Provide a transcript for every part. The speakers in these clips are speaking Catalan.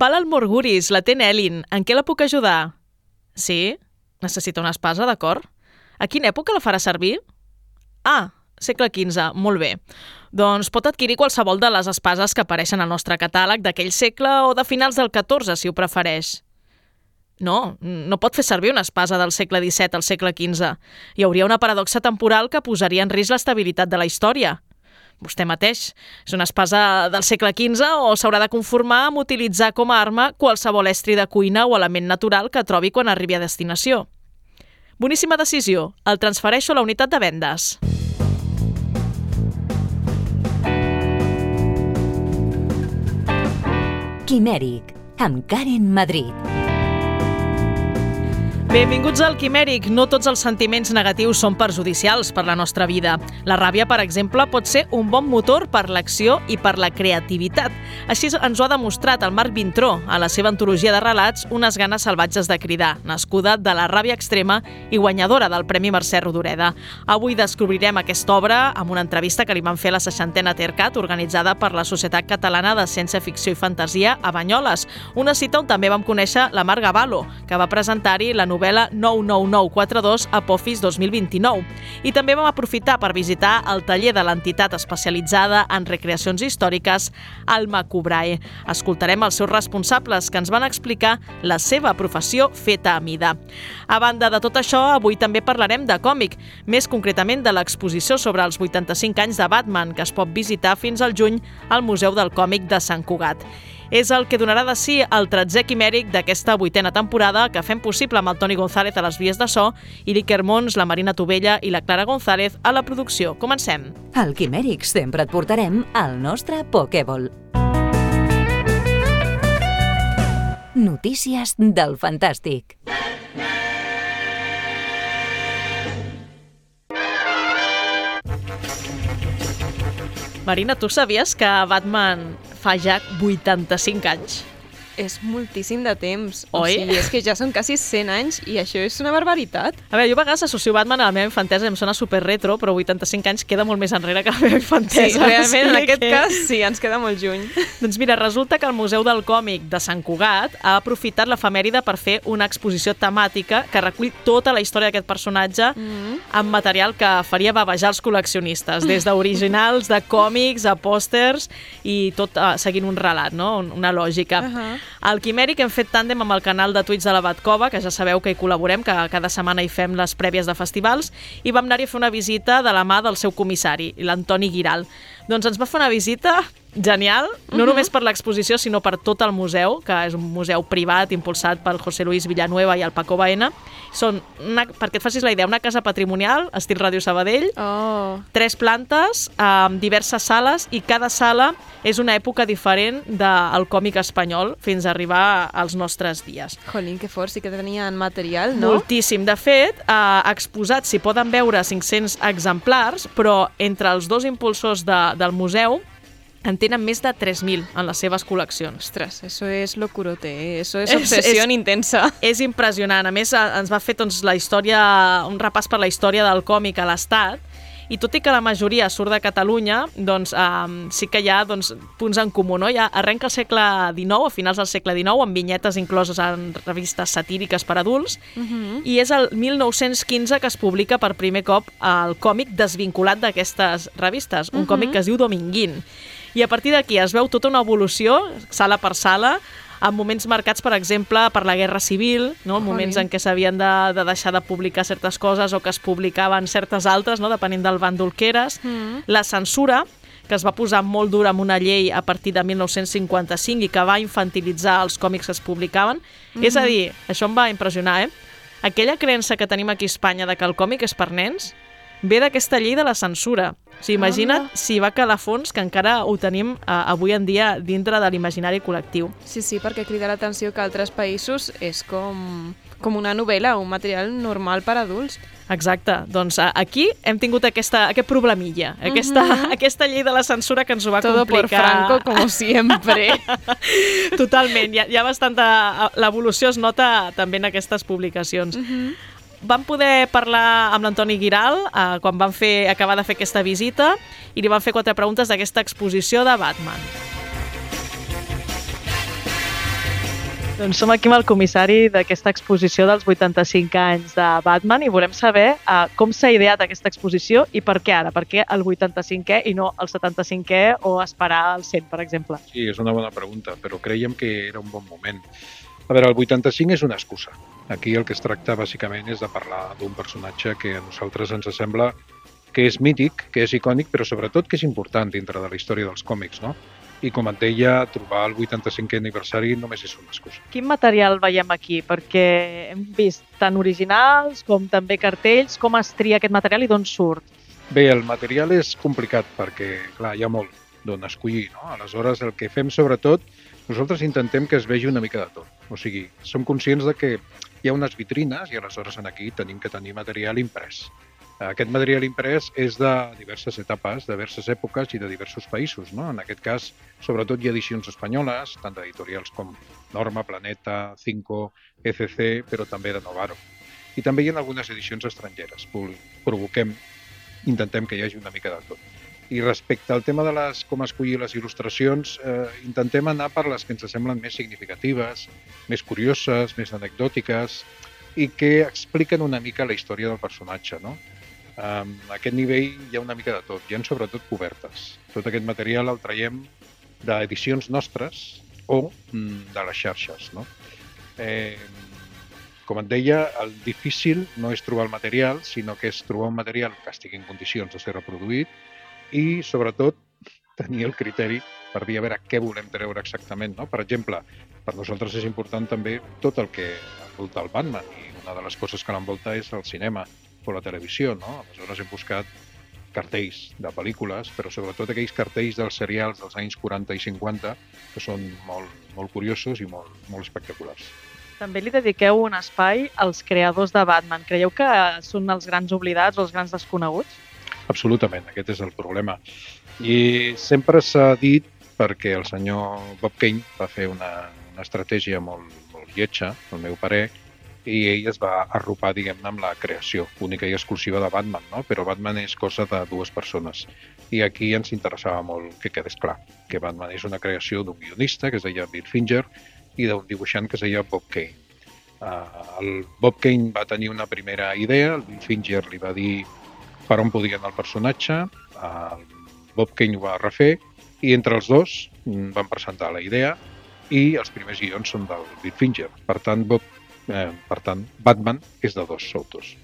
Val el Morguris, la té Nelin. En què la puc ajudar? Sí? Necessita una espasa, d'acord? A quina època la farà servir? Ah, segle XV, molt bé. Doncs pot adquirir qualsevol de les espases que apareixen al nostre catàleg d'aquell segle o de finals del XIV, si ho prefereix. No, no pot fer servir una espasa del segle XVII al segle XV. Hi hauria una paradoxa temporal que posaria en risc l'estabilitat de la història. Vostè mateix, és una espasa del segle XV o s'haurà de conformar amb utilitzar com a arma qualsevol estri de cuina o element natural que trobi quan arribi a destinació. Boníssima decisió. El transfereixo a la unitat de vendes. Quimèric, amb Karen Madrid. Benvinguts al Quimèric. No tots els sentiments negatius són perjudicials per la nostra vida. La ràbia, per exemple, pot ser un bon motor per l'acció i per la creativitat. Així ens ho ha demostrat el Marc Vintró a la seva antologia de relats Unes ganes salvatges de cridar, nascuda de la ràbia extrema i guanyadora del Premi Mercè Rodoreda. Avui descobrirem aquesta obra amb una entrevista que li van fer a la 60a Tercat, organitzada per la Societat Catalana de Ciència Ficció i Fantasia a Banyoles. Una cita on també vam conèixer la Mar Gavalo, que va presentar-hi la novel·la novel·la 99942 a Pofis 2029. I també vam aprofitar per visitar el taller de l'entitat especialitzada en recreacions històriques, Alma Cubrae. Escoltarem els seus responsables que ens van explicar la seva professió feta a mida. A banda de tot això, avui també parlarem de còmic, més concretament de l'exposició sobre els 85 anys de Batman, que es pot visitar fins al juny al Museu del Còmic de Sant Cugat és el que donarà de si el 13è quimèric d'aquesta vuitena temporada que fem possible amb el Toni González a les vies de so, i l'Iker Mons, la Marina Tovella i la Clara González a la producció. Comencem. Al Quimèric sempre et portarem el nostre Pokéball. Notícies del Fantàstic. Marina, tu sabies que Batman fa ja 85 anys? És moltíssim de temps. Oi? O sigui, és que ja són quasi 100 anys i això és una barbaritat. A veure, jo a vegades associo Batman a la meva infantesa, em sona super retro, però 85 anys queda molt més enrere que la meva infantesa. Sí, realment, en aquest que... cas, sí, ens queda molt lluny. Doncs mira, resulta que el Museu del Còmic de Sant Cugat ha aprofitat l'efemèride per fer una exposició temàtica que recull tota la història d'aquest personatge mm -hmm. amb material que faria bavejar els col·leccionistes, des d'originals, de còmics, a pòsters i tot uh, seguint un relat, no? una lògica. Uh -huh. Al Quimèric hem fet tàndem amb el canal de Twitch de la Batcova, que ja sabeu que hi col·laborem, que cada setmana hi fem les prèvies de festivals, i vam anar-hi a fer una visita de la mà del seu comissari, l'Antoni Giral. Doncs ens va fer una visita genial, no uh -huh. només per l'exposició, sinó per tot el museu, que és un museu privat impulsat pel José Luis Villanueva i el Paco Baena. Són, una, perquè et facis la idea, una casa patrimonial, estil Ràdio Sabadell, oh. tres plantes, amb diverses sales, i cada sala és una època diferent del còmic espanyol fins a arribar als nostres dies. Jolín, que fort, sí que tenien material, no? Moltíssim. De fet, eh, exposats s'hi poden veure 500 exemplars, però entre els dos impulsors de, del museu en tenen més de 3.000 en les seves col·leccions. Ostres, eso es locurote, eh? eso es obsessió intensa. És impressionant. A més, ens va fer doncs, la història, un repàs per la història del còmic a l'Estat, i tot i que la majoria surt de Catalunya, doncs um, sí que hi ha doncs, punts en comú. No? Ja arrenca el segle XIX, a finals del segle XIX, amb vinyetes incloses en revistes satíriques per adults, uh -huh. i és el 1915 que es publica per primer cop el còmic desvinculat d'aquestes revistes, un uh -huh. còmic que es diu Dominguín. I a partir d'aquí es veu tota una evolució, sala per sala, en moments marcats, per exemple, per la Guerra Civil, no? moments en què s'havien de, de deixar de publicar certes coses o que es publicaven certes altres, no? depenent del bàndol que eres. Mm. La censura, que es va posar molt dura amb una llei a partir de 1955 i que va infantilitzar els còmics que es publicaven. Mm -hmm. És a dir, això em va impressionar, eh? Aquella creença que tenim aquí a Espanya de que el còmic és per nens ve d'aquesta llei de la censura. O sigui, imagina't ah. si va calar fons que encara ho tenim uh, avui en dia dintre de l'imaginari col·lectiu. Sí, sí, perquè crida l'atenció que altres països és com, com una novel·la, un material normal per adults. Exacte, doncs aquí hem tingut aquesta, aquest problemilla, aquesta, uh -huh. aquesta llei de la censura que ens ho va Todo complicar. por Franco, como siempre. Totalment, hi ha, hi ha bastanta... L'evolució es nota també en aquestes publicacions. Uh -huh vam poder parlar amb l'Antoni Giral eh, quan vam fer, acabar de fer aquesta visita i li vam fer quatre preguntes d'aquesta exposició de Batman. Doncs som aquí amb el comissari d'aquesta exposició dels 85 anys de Batman i volem saber uh, com s'ha ideat aquesta exposició i per què ara, per què el 85è i no el 75è o esperar el 100, per exemple. Sí, és una bona pregunta, però creiem que era un bon moment. A veure, el 85 és una excusa. Aquí el que es tracta bàsicament és de parlar d'un personatge que a nosaltres ens sembla que és mític, que és icònic, però sobretot que és important dintre de la història dels còmics, no? i com et deia, trobar el 85è aniversari només és una excusa. Quin material veiem aquí? Perquè hem vist tant originals com també cartells. Com es tria aquest material i d'on surt? Bé, el material és complicat perquè, clar, hi ha molt d'on escollir, no? Aleshores, el que fem sobretot, nosaltres intentem que es vegi una mica de tot. O sigui, som conscients de que hi ha unes vitrines i aleshores en aquí tenim que tenir material imprès. Aquest material imprès és de diverses etapes, de diverses èpoques i de diversos països. No? En aquest cas, sobretot hi ha edicions espanyoles, tant d'editorials com Norma, Planeta, Cinco, ECC, però també de Novaro. I també hi ha algunes edicions estrangeres. Provoquem, intentem que hi hagi una mica de tot. I respecte al tema de les, com escollir les il·lustracions, eh, intentem anar per les que ens semblen més significatives, més curioses, més anecdòtiques i que expliquen una mica la història del personatge. No? A aquest nivell hi ha una mica de tot, hi ha sobretot cobertes. Tot aquest material el traiem d'edicions nostres o mm, de les xarxes. No? Eh, com et deia, el difícil no és trobar el material, sinó que és trobar un material que estigui en condicions de ser reproduït i, sobretot, tenir el criteri per dir a veure què volem treure exactament. No? Per exemple, per nosaltres és important també tot el que envolta el Batman i una de les coses que l'envolta és el cinema o la televisió, no? Aleshores hem buscat cartells de pel·lícules, però sobretot aquells cartells dels serials dels anys 40 i 50 que són molt, molt curiosos i molt, molt espectaculars. També li dediqueu un espai als creadors de Batman. Creieu que són els grans oblidats o els grans desconeguts? Absolutament, aquest és el problema. I sempre s'ha dit, perquè el senyor Bob Kane va fer una, una estratègia molt, molt lletja, al meu parer, i ell es va arropar, diguem-ne, amb la creació única i exclusiva de Batman, no? però Batman és cosa de dues persones. I aquí ens interessava molt que quedés clar que Batman és una creació d'un guionista que es deia Bill Finger i d'un dibuixant que es deia Bob Kane. Uh, el Bob Kane va tenir una primera idea, el Bill Finger li va dir per on podia anar el personatge, el Bob Kane ho va refer i entre els dos mm, van presentar la idea i els primers guions són del Bill Finger. Per tant, Bob Eh, per tant, Batman és de dos autors.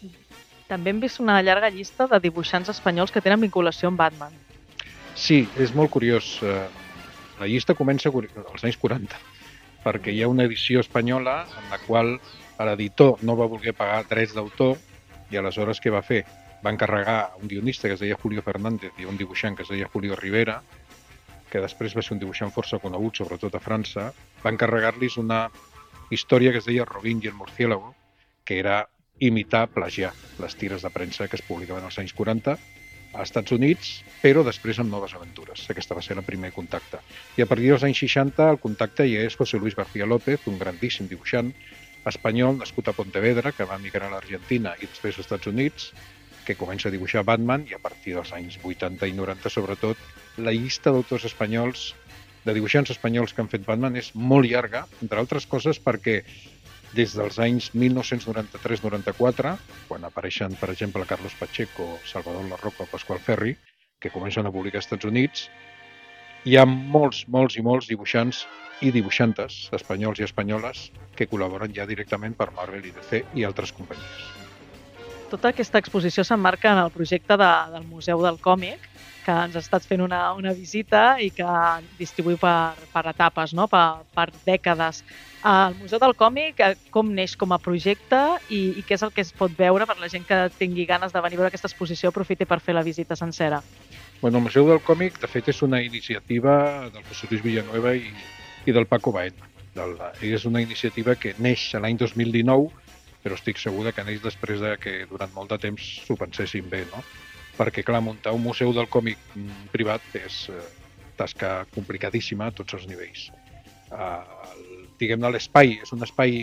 També hem vist una llarga llista de dibuixants espanyols que tenen vinculació amb Batman. Sí, és molt curiós. Eh, la llista comença als anys 40, perquè hi ha una edició espanyola en la qual l'editor no va voler pagar drets d'autor i aleshores què va fer? Va encarregar un guionista que es deia Julio Fernández i un dibuixant que es deia Julio Rivera, que després va ser un dibuixant força conegut, sobretot a França, va encarregar-los una història que es deia Robin i el murciélago, que era imitar, plagiar les tires de premsa que es publicaven als anys 40 als Estats Units, però després amb noves aventures. Aquesta va ser el primer contacte. I a partir dels anys 60 el contacte ja és José Luis García López, un grandíssim dibuixant espanyol nascut a Pontevedra, que va migrar a l'Argentina i després als Estats Units, que comença a dibuixar Batman i a partir dels anys 80 i 90 sobretot la llista d'autors espanyols de dibuixants espanyols que han fet Batman és molt llarga, entre altres coses perquè des dels anys 1993-94, quan apareixen, per exemple, Carlos Pacheco, Salvador La Roca o Pasqual Ferri, que comencen a publicar als Estats Units, hi ha molts, molts i molts dibuixants i dibuixantes espanyols i espanyoles que col·laboren ja directament per Marvel i DC i altres companyies. Tota aquesta exposició s'emmarca en el projecte de, del Museu del Còmic, que ens ha estat fent una, una visita i que distribuïu per, per etapes, no? per, per dècades. El Museu del Còmic, eh, com neix com a projecte i, i què és el que es pot veure per la gent que tingui ganes de venir a veure aquesta exposició, aprofiti per fer la visita sencera. Bueno, el Museu del Còmic, de fet, és una iniciativa del José Luis Villanueva i, i del Paco Baena. Del, és una iniciativa que neix l'any 2019, però estic segur que neix després de que durant molt de temps s'ho pensessin bé, no? perquè, clar, muntar un museu del còmic mm, privat és eh, tasca complicadíssima a tots els nivells. Eh, Diguem-ne, l'espai és un espai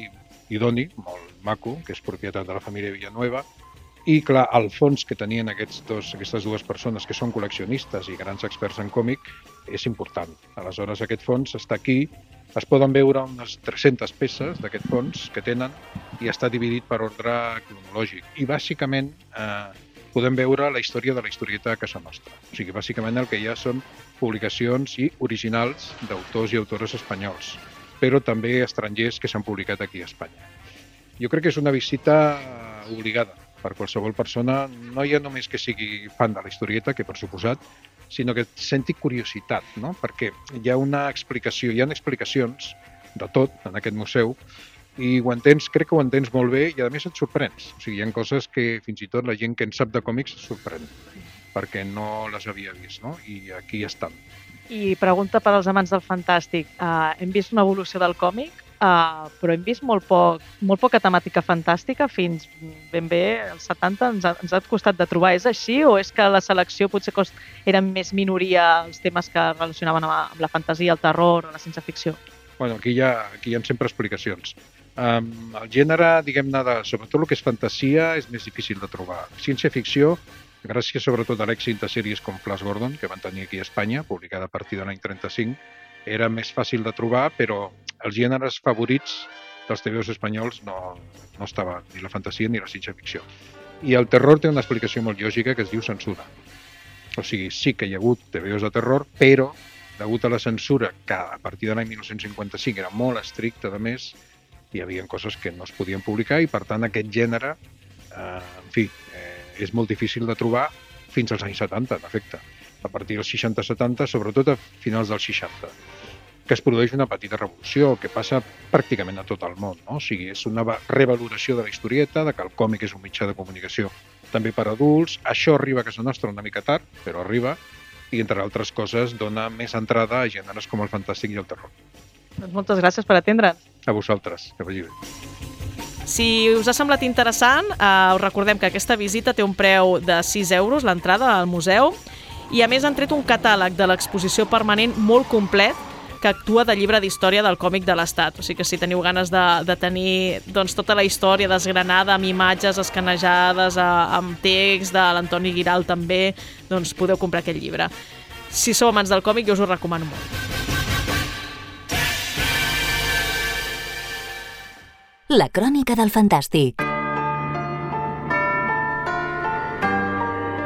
idoni, molt maco, que és propietat de la família Villanueva, I, clar, el fons que tenien aquests dos, aquestes dues persones que són col·leccionistes i grans experts en còmic és important. Aleshores, aquest fons està aquí, es poden veure unes 300 peces d'aquest fons que tenen i està dividit per ordre cronològic. I, bàsicament, eh, podem veure la història de la historieta a casa nostra. O sigui, bàsicament el que hi ha són publicacions i originals d'autors i autores espanyols, però també estrangers que s'han publicat aquí a Espanya. Jo crec que és una visita obligada per qualsevol persona, no ja només que sigui fan de la historieta, que per suposat, sinó que senti curiositat, no? perquè hi ha una explicació, hi ha explicacions de tot en aquest museu i ho entens, crec que ho entens molt bé i a més et sorprens. O sigui, hi ha coses que fins i tot la gent que en sap de còmics sorprèn perquè no les havia vist, no? I aquí estan. I pregunta per als amants del fantàstic. Uh, hem vist una evolució del còmic, uh, però hem vist molt, poc, molt poca temàtica fantàstica fins ben bé als 70 ens ha, ens ha costat de trobar. És així o és que la selecció potser cost, eren més minoria els temes que relacionaven amb, amb la fantasia, el terror o la ciència-ficció? Bueno, aquí hi ha, aquí hi ha sempre explicacions. Um, el gènere, diguem-ne, sobretot el que és fantasia, és més difícil de trobar. Ciència-ficció, gràcies sobretot a l'èxit de sèries com Flash Gordon, que van tenir aquí a Espanya, publicada a partir de l'any 35, era més fàcil de trobar, però els gèneres favorits dels TVOs espanyols no, no estaven ni la fantasia ni la ciència-ficció. I el terror té una explicació molt lògica que es diu censura. O sigui, sí que hi ha hagut TVOs de terror, però degut a la censura, que a partir de l'any 1955 era molt estricta, de més, hi havia coses que no es podien publicar i, per tant, aquest gènere, eh, en fi, eh, és molt difícil de trobar fins als anys 70, en efecte. A partir dels 60-70, sobretot a finals dels 60, que es produeix una petita revolució que passa pràcticament a tot el món. No? O sigui, és una revaloració de la historieta, de que el còmic és un mitjà de comunicació també per adults. Això arriba a casa nostra una mica tard, però arriba, i entre altres coses dona més entrada a gèneres com el fantàstic i el terror. Doncs moltes gràcies per atendre'ns. A vosaltres, que vagi bé. Si us ha semblat interessant, eh, us recordem que aquesta visita té un preu de 6 euros, l'entrada al museu, i a més han tret un catàleg de l'exposició permanent molt complet que actua de llibre d'història del còmic de l'Estat. O sigui que si teniu ganes de, de tenir doncs, tota la història desgranada amb imatges escanejades, a, amb text de l'Antoni Giral també, doncs podeu comprar aquest llibre. Si sou amants del còmic, jo us ho recomano molt. La crònica del fantàstic.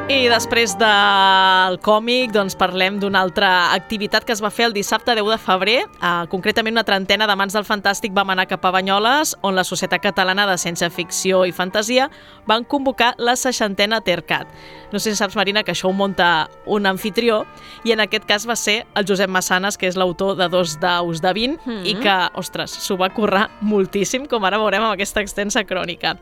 I després del còmic doncs parlem d'una altra activitat que es va fer el dissabte 10 de febrer. Uh, concretament una trentena de mans del Fantàstic vam anar cap a Banyoles, on la Societat Catalana de Ciència Ficció i Fantasia van convocar la seixantena Tercat. No sé si saps, Marina, que això ho munta un anfitrió, i en aquest cas va ser el Josep Massanes, que és l'autor de Dos daus de 20, mm -hmm. i que, ostres, s'ho va currar moltíssim, com ara veurem amb aquesta extensa crònica.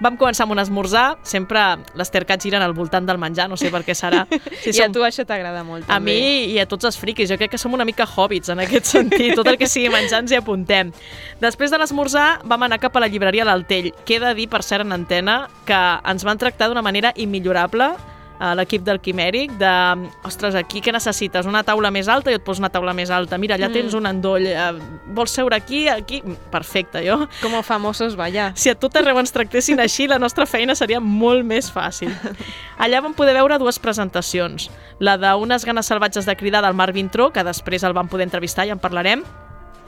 Vam començar amb un esmorzar, sempre les tercats giren al voltant del menjar, no sé per què serà. Si I som... a tu això t'agrada molt, també. A mi i a tots els friquis, jo crec que som una mica hobbits en aquest sentit, tot el que sigui menjar ens hi apuntem. Després de l'esmorzar vam anar cap a la llibreria d'Altell, que he de dir, per cert, en antena, que ens van tractar d'una manera immillorable, a l'equip del Quimèric de, ostres, aquí què necessites? Una taula més alta? Jo et poso una taula més alta. Mira, allà mm. tens un endoll. Eh, vols seure aquí? Aquí? Perfecte, jo. Com a famosos, vaya. Si a tot arreu ens tractessin així, la nostra feina seria molt més fàcil. Allà vam poder veure dues presentacions. La d'unes ganes salvatges de cridar del Marc Vintró, que després el vam poder entrevistar i en parlarem,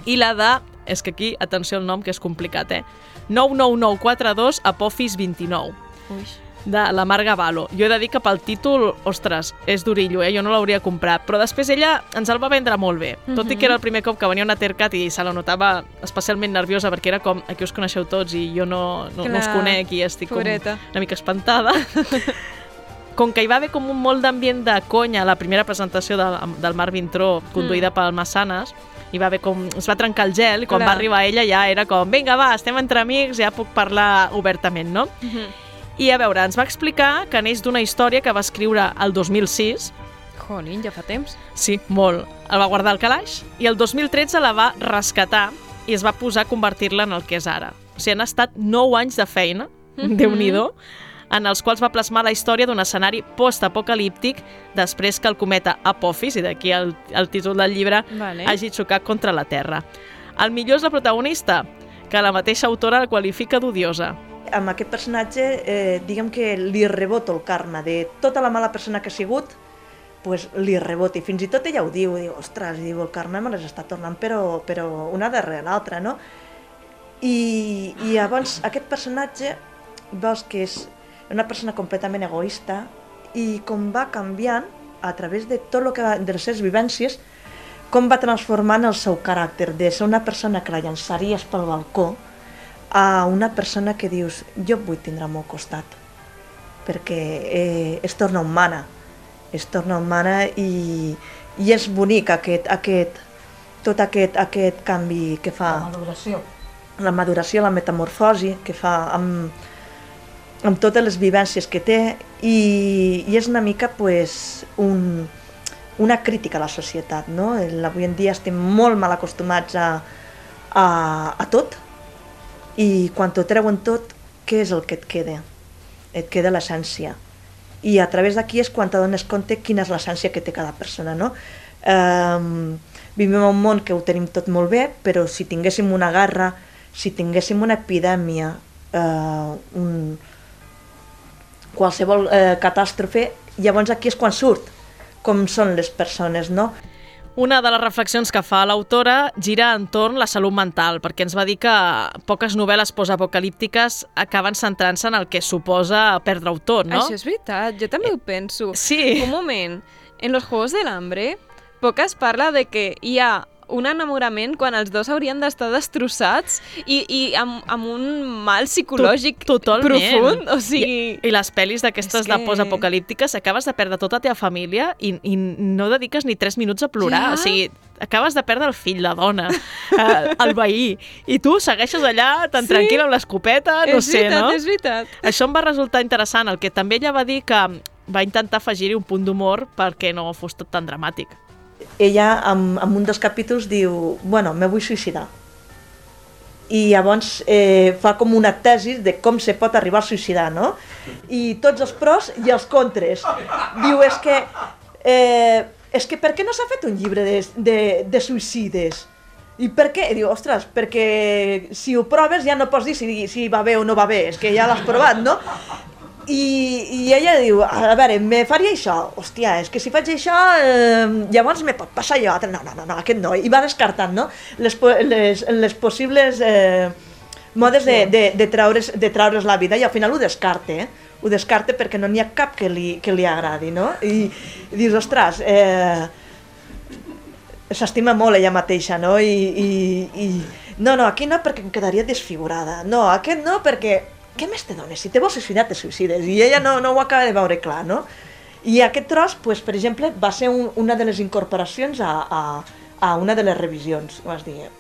i la de, és que aquí, atenció al nom, que és complicat, eh? 99942 Apofis 29. Ui de la Marga Valo. Jo he de dir que pel títol, ostres, és durillo, eh? jo no l'hauria comprat, però després ella ens el va vendre molt bé, uh -huh. tot i que era el primer cop que venia una Tercat i se la notava especialment nerviosa perquè era com, aquí us coneixeu tots i jo no, no, no us conec i estic Pobreta. com una mica espantada. com que hi va haver com un molt d'ambient de conya a la primera presentació del, del Marc Vintró, conduïda mm. pel Massanes, i va haver com, es va trencar el gel i quan Clar. va arribar ella ja era com, vinga va, estem entre amics, ja puc parlar obertament, no? Uh -huh. I a veure, ens va explicar que neix d'una història que va escriure el 2006. Jolín, ja fa temps. Sí, molt. El va guardar al calaix i el 2013 la va rescatar i es va posar a convertir-la en el que és ara. O sigui, han estat 9 anys de feina, mm -hmm. déu-n'hi-do, en els quals va plasmar la història d'un escenari post-apocalíptic després que el cometa Apophis, i d'aquí el, el títol del llibre, vale. hagi xocat contra la Terra. El millor és la protagonista, que la mateixa autora la qualifica d'odiosa. Amb aquest personatge, eh, diguem que li rebota el karma de tota la mala persona que ha sigut, pues, li rebota. I fins i tot ella ho diu, diu, ostres, diu, el karma me les està tornant, però, però una darrere l'altra, no? I, I llavors aquest personatge veus que és una persona completament egoista i com va canviant a través de tot el que va, de les seves vivències, com va transformant el seu caràcter de ser una persona que la llançaries pel balcó a una persona que dius jo vull tindre al meu costat perquè eh, es torna humana es torna humana i, i és bonic aquest, aquest, tot aquest, aquest canvi que fa La maduració. la maduració, la metamorfosi que fa amb, amb totes les vivències que té i, i és una mica pues, un, una crítica a la societat. No? Avui en dia estem molt mal acostumats a, a, a tot i quan t'ho treuen tot, què és el que et queda? Et queda l'essència. I a través d'aquí és quan t'adones compte quina és l'essència que té cada persona. No? Um, vivim en un món que ho tenim tot molt bé, però si tinguéssim una guerra, si tinguéssim una epidèmia, uh, un, qualsevol eh, catàstrofe, llavors aquí és quan surt com són les persones, no? Una de les reflexions que fa l'autora gira entorn la salut mental, perquè ens va dir que poques novel·les postapocalíptiques acaben centrant-se en el que suposa perdre-ho tot, no? Això és veritat, jo també ho penso. Sí. Un moment, en los Juegos del Hambre, poc es parla de que hi ha un enamorament quan els dos haurien d'estar destrossats i, i amb, amb un mal psicològic To- totalment. profund. O sigui, I, i les pel·lis d'aquestes És de que- postapocalíptiques acabes de perdre tota la teva família i, i no dediques ni 3 minuts a plorar. Ja. O sigui, acabes de perdre el fill, la dona, eh, el veí, i tu segueixes allà tan Sí. tranquil amb l'escopeta, no és sé, veritat, no? és veritat. Això em va resultar interessant. El que també ella va dir que va intentar afegir-hi un punt d'humor perquè no fos tot tan dramàtic. Ella en, en un dels capítols diu bueno, me vull suïcidar i llavors eh, fa com una tesi de com se pot arribar a suïcidar, no? I tots els pros i els contres. Diu, és que, eh, és que per què no s'ha fet un llibre de, de, de suïcides? I per què? Diu, ostres, perquè si ho proves ja no pots dir si, si va bé o no va bé, és que ja l'has provat, no? I, I ella diu, a veure, me faria això? Hòstia, és que si faig això, eh, llavors me pot passar allò altre. No, no, no, no, aquest no. I va descartant, no? Les, les, les possibles eh, modes de, de, de, treure's, de treure's la vida i al final ho descarte, eh? Ho descarte perquè no n'hi ha cap que li, que li agradi, no? I, i dius, ostres, eh, s'estima molt ella mateixa, no? I, i, i no, no, aquí no perquè em quedaria desfigurada. No, aquest no perquè què més te dones? Si te vols suïcidar, te suïcides. I ella no, no ho acaba de veure clar, no? I aquest tros, pues, per exemple, va ser un, una de les incorporacions a, a, a una de les revisions. Vas dir,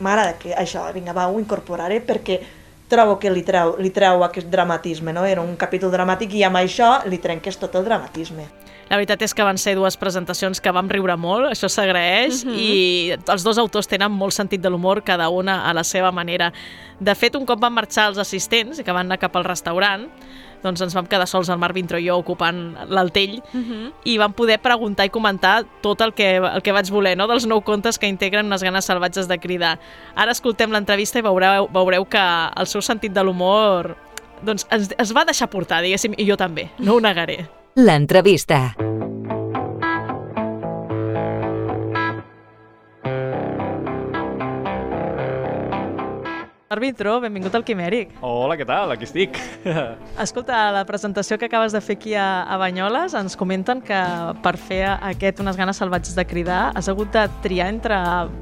m'agrada que això, vinga, va, ho incorporaré perquè trobo que li treu, li treu aquest dramatisme, no? Era un capítol dramàtic i amb això li trenques tot el dramatisme. La veritat és que van ser dues presentacions que vam riure molt, això s'agraeix, Mhm. i els dos autors tenen molt sentit de l'humor, cada una a la seva manera. De fet, un cop van marxar els assistents, que van anar cap al restaurant, doncs ens vam quedar sols el Marc Vintró i jo ocupant l'altell Mhm. i vam poder preguntar i comentar tot el que, el que vaig voler, no? dels nou contes que integren unes ganes salvatges de cridar. Ara escoltem l'entrevista i veureu, veureu que el seu sentit de l'humor doncs, es, es va deixar portar, diguéssim, i jo també, no ho negaré. L'entrevista. Arbitro, benvingut al Quimèric. Hola, què tal? Aquí estic. Escolta, a la presentació que acabes de fer aquí a, a Banyoles ens comenten que per fer aquest Unes ganes salvatges de cridar has hagut de triar entre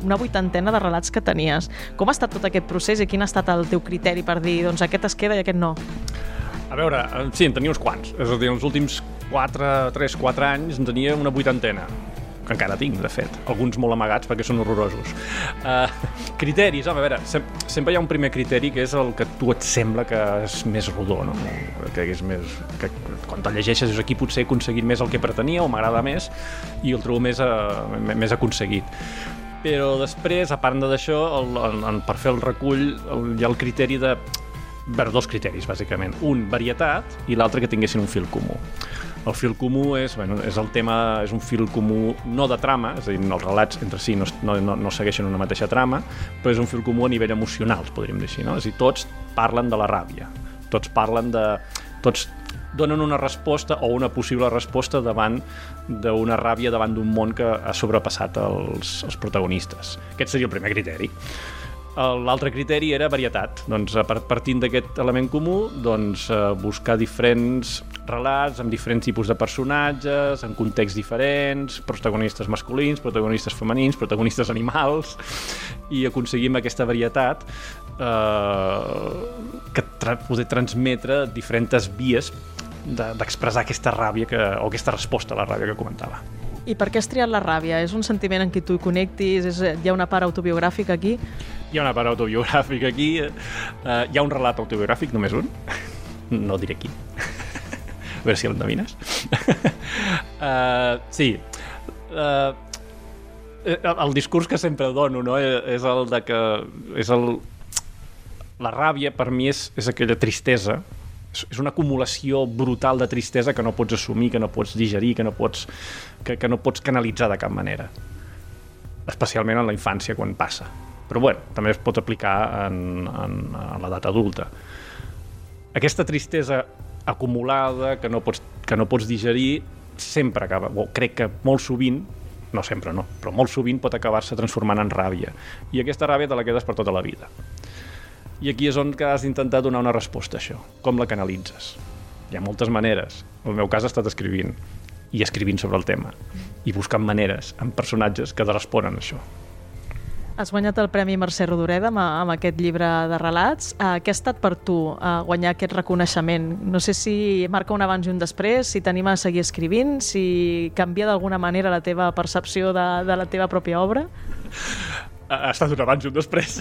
una vuitantena de relats que tenies. Com ha estat tot aquest procés i quin ha estat el teu criteri per dir doncs aquest es queda i aquest no? A veure, eh, sí, en tenia uns quants. És a dir, els últims 4, 3, 4 anys en tenia una vuitantena que encara tinc, de fet. Alguns molt amagats perquè són horrorosos. Uh, criteris, home, a veure, sem sempre hi ha un primer criteri que és el que tu et sembla que és més rodó, no? Que és més... Que quan te'l llegeixes dius aquí potser he aconseguit més el que pretenia o m'agrada més i el trobo més, uh, més aconseguit. Però després, a part d'això, per fer el recull el, hi ha el criteri de... Bé, dos criteris, bàsicament. Un, varietat, i l'altre que tinguessin un fil comú. El fil comú és, bueno, és el tema, és un fil comú no de trama, és a dir, els relats entre si no, no, no, segueixen una mateixa trama, però és un fil comú a nivell emocional, podríem dir així, no? És a dir, tots parlen de la ràbia, tots parlen de... tots donen una resposta o una possible resposta davant d'una ràbia davant d'un món que ha sobrepassat els, els protagonistes. Aquest seria el primer criteri. L'altre criteri era varietat. Doncs, partint d'aquest element comú, doncs, eh, buscar diferents relats amb diferents tipus de personatges, en contexts diferents, protagonistes masculins, protagonistes femenins, protagonistes animals, i aconseguim aquesta varietat eh, que tra poder transmetre diferents vies de- d'expressar aquesta ràbia que, o aquesta resposta a la ràbia que comentava. I per què has triat la ràbia? És un sentiment en què tu hi connectis? És, hi ha una part autobiogràfica aquí? Hi ha una part autobiogràfica aquí, eh, hi ha un relat autobiogràfic, només un, no diré quin. A veure si l'endevines. uh, sí, uh, el discurs que sempre dono no? és el de que és el, la ràbia per mi és, és aquella tristesa és una acumulació brutal de tristesa que no pots assumir, que no pots digerir, que no pots, que, que no pots canalitzar de cap manera especialment en la infància quan passa però bueno, també es pot aplicar en, en, en l'edat adulta aquesta tristesa acumulada que no pots, que no pots digerir sempre acaba, o crec que molt sovint no sempre no, però molt sovint pot acabar-se transformant en ràbia i aquesta ràbia te la quedes per tota la vida i aquí és on has d'intentar donar una resposta a això. Com la canalitzes? Hi ha moltes maneres. En el meu cas ha estat escrivint i escrivint sobre el tema i buscant maneres amb personatges que responen a això. Has guanyat el Premi Mercè Rodoreda amb, amb aquest llibre de relats. Uh, què ha estat per tu uh, guanyar aquest reconeixement? No sé si marca un abans i un després, si t'anima a seguir escrivint, si canvia d'alguna manera la teva percepció de, de la teva pròpia obra. ha estat un abans i un després.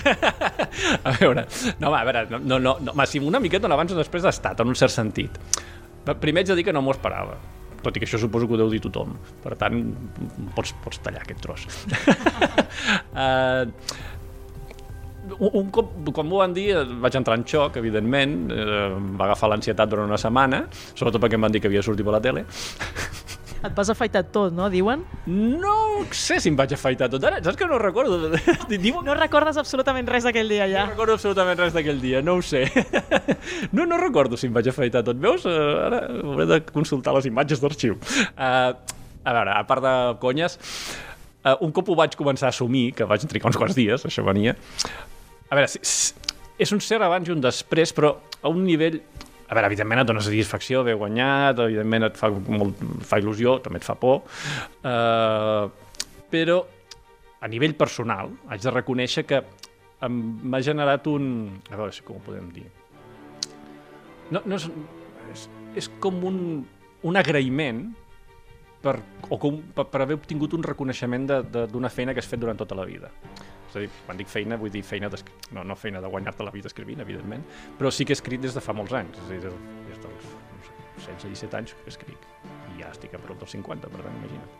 a veure, no, va, a veure, no, no, no, no, si una miqueta un abans i un després ha estat, en un cert sentit. Primer haig de dir que no m'ho esperava, tot i que això suposo que ho deu dir tothom. Per tant, pots, pots tallar aquest tros. uh, un, cop, quan m'ho van dir, eh, vaig entrar en xoc, evidentment, eh, va agafar l'ansietat durant una setmana, sobretot perquè em van dir que havia sortit per la tele. Et vas afaitar tot, no, diuen? No sé si em vaig afaitar tot. Ara, saps que no recordo? Diuen No recordes absolutament res d'aquell dia, ja? No recordo absolutament res d'aquell dia, no ho sé. No, no recordo si em vaig afaitar tot. Veus? Uh, ara hauré de consultar les imatges d'arxiu. Uh, a veure, a part de conyes, uh, un cop ho vaig començar a assumir, que vaig trigar uns quants dies, això venia, a veure, és un cert abans i un després, però a un nivell a veure, evidentment et dona satisfacció haver guanyat, evidentment et fa, molt, fa il·lusió, també et fa por, uh, però a nivell personal haig de reconèixer que m'ha generat un... A veure si com ho podem dir. No, no és, és, és com un, un agraïment per, o com, per, per haver obtingut un reconeixement d'una feina que has fet durant tota la vida. És a dir, quan dic feina, vull dir feina no, no feina de guanyar-te la vida escrivint, evidentment, però sí que he escrit des de fa molts anys, és a dir, des, des dels no sé, 16-17 anys que escric, i ja estic a prop dels 50, per tant, imagina't.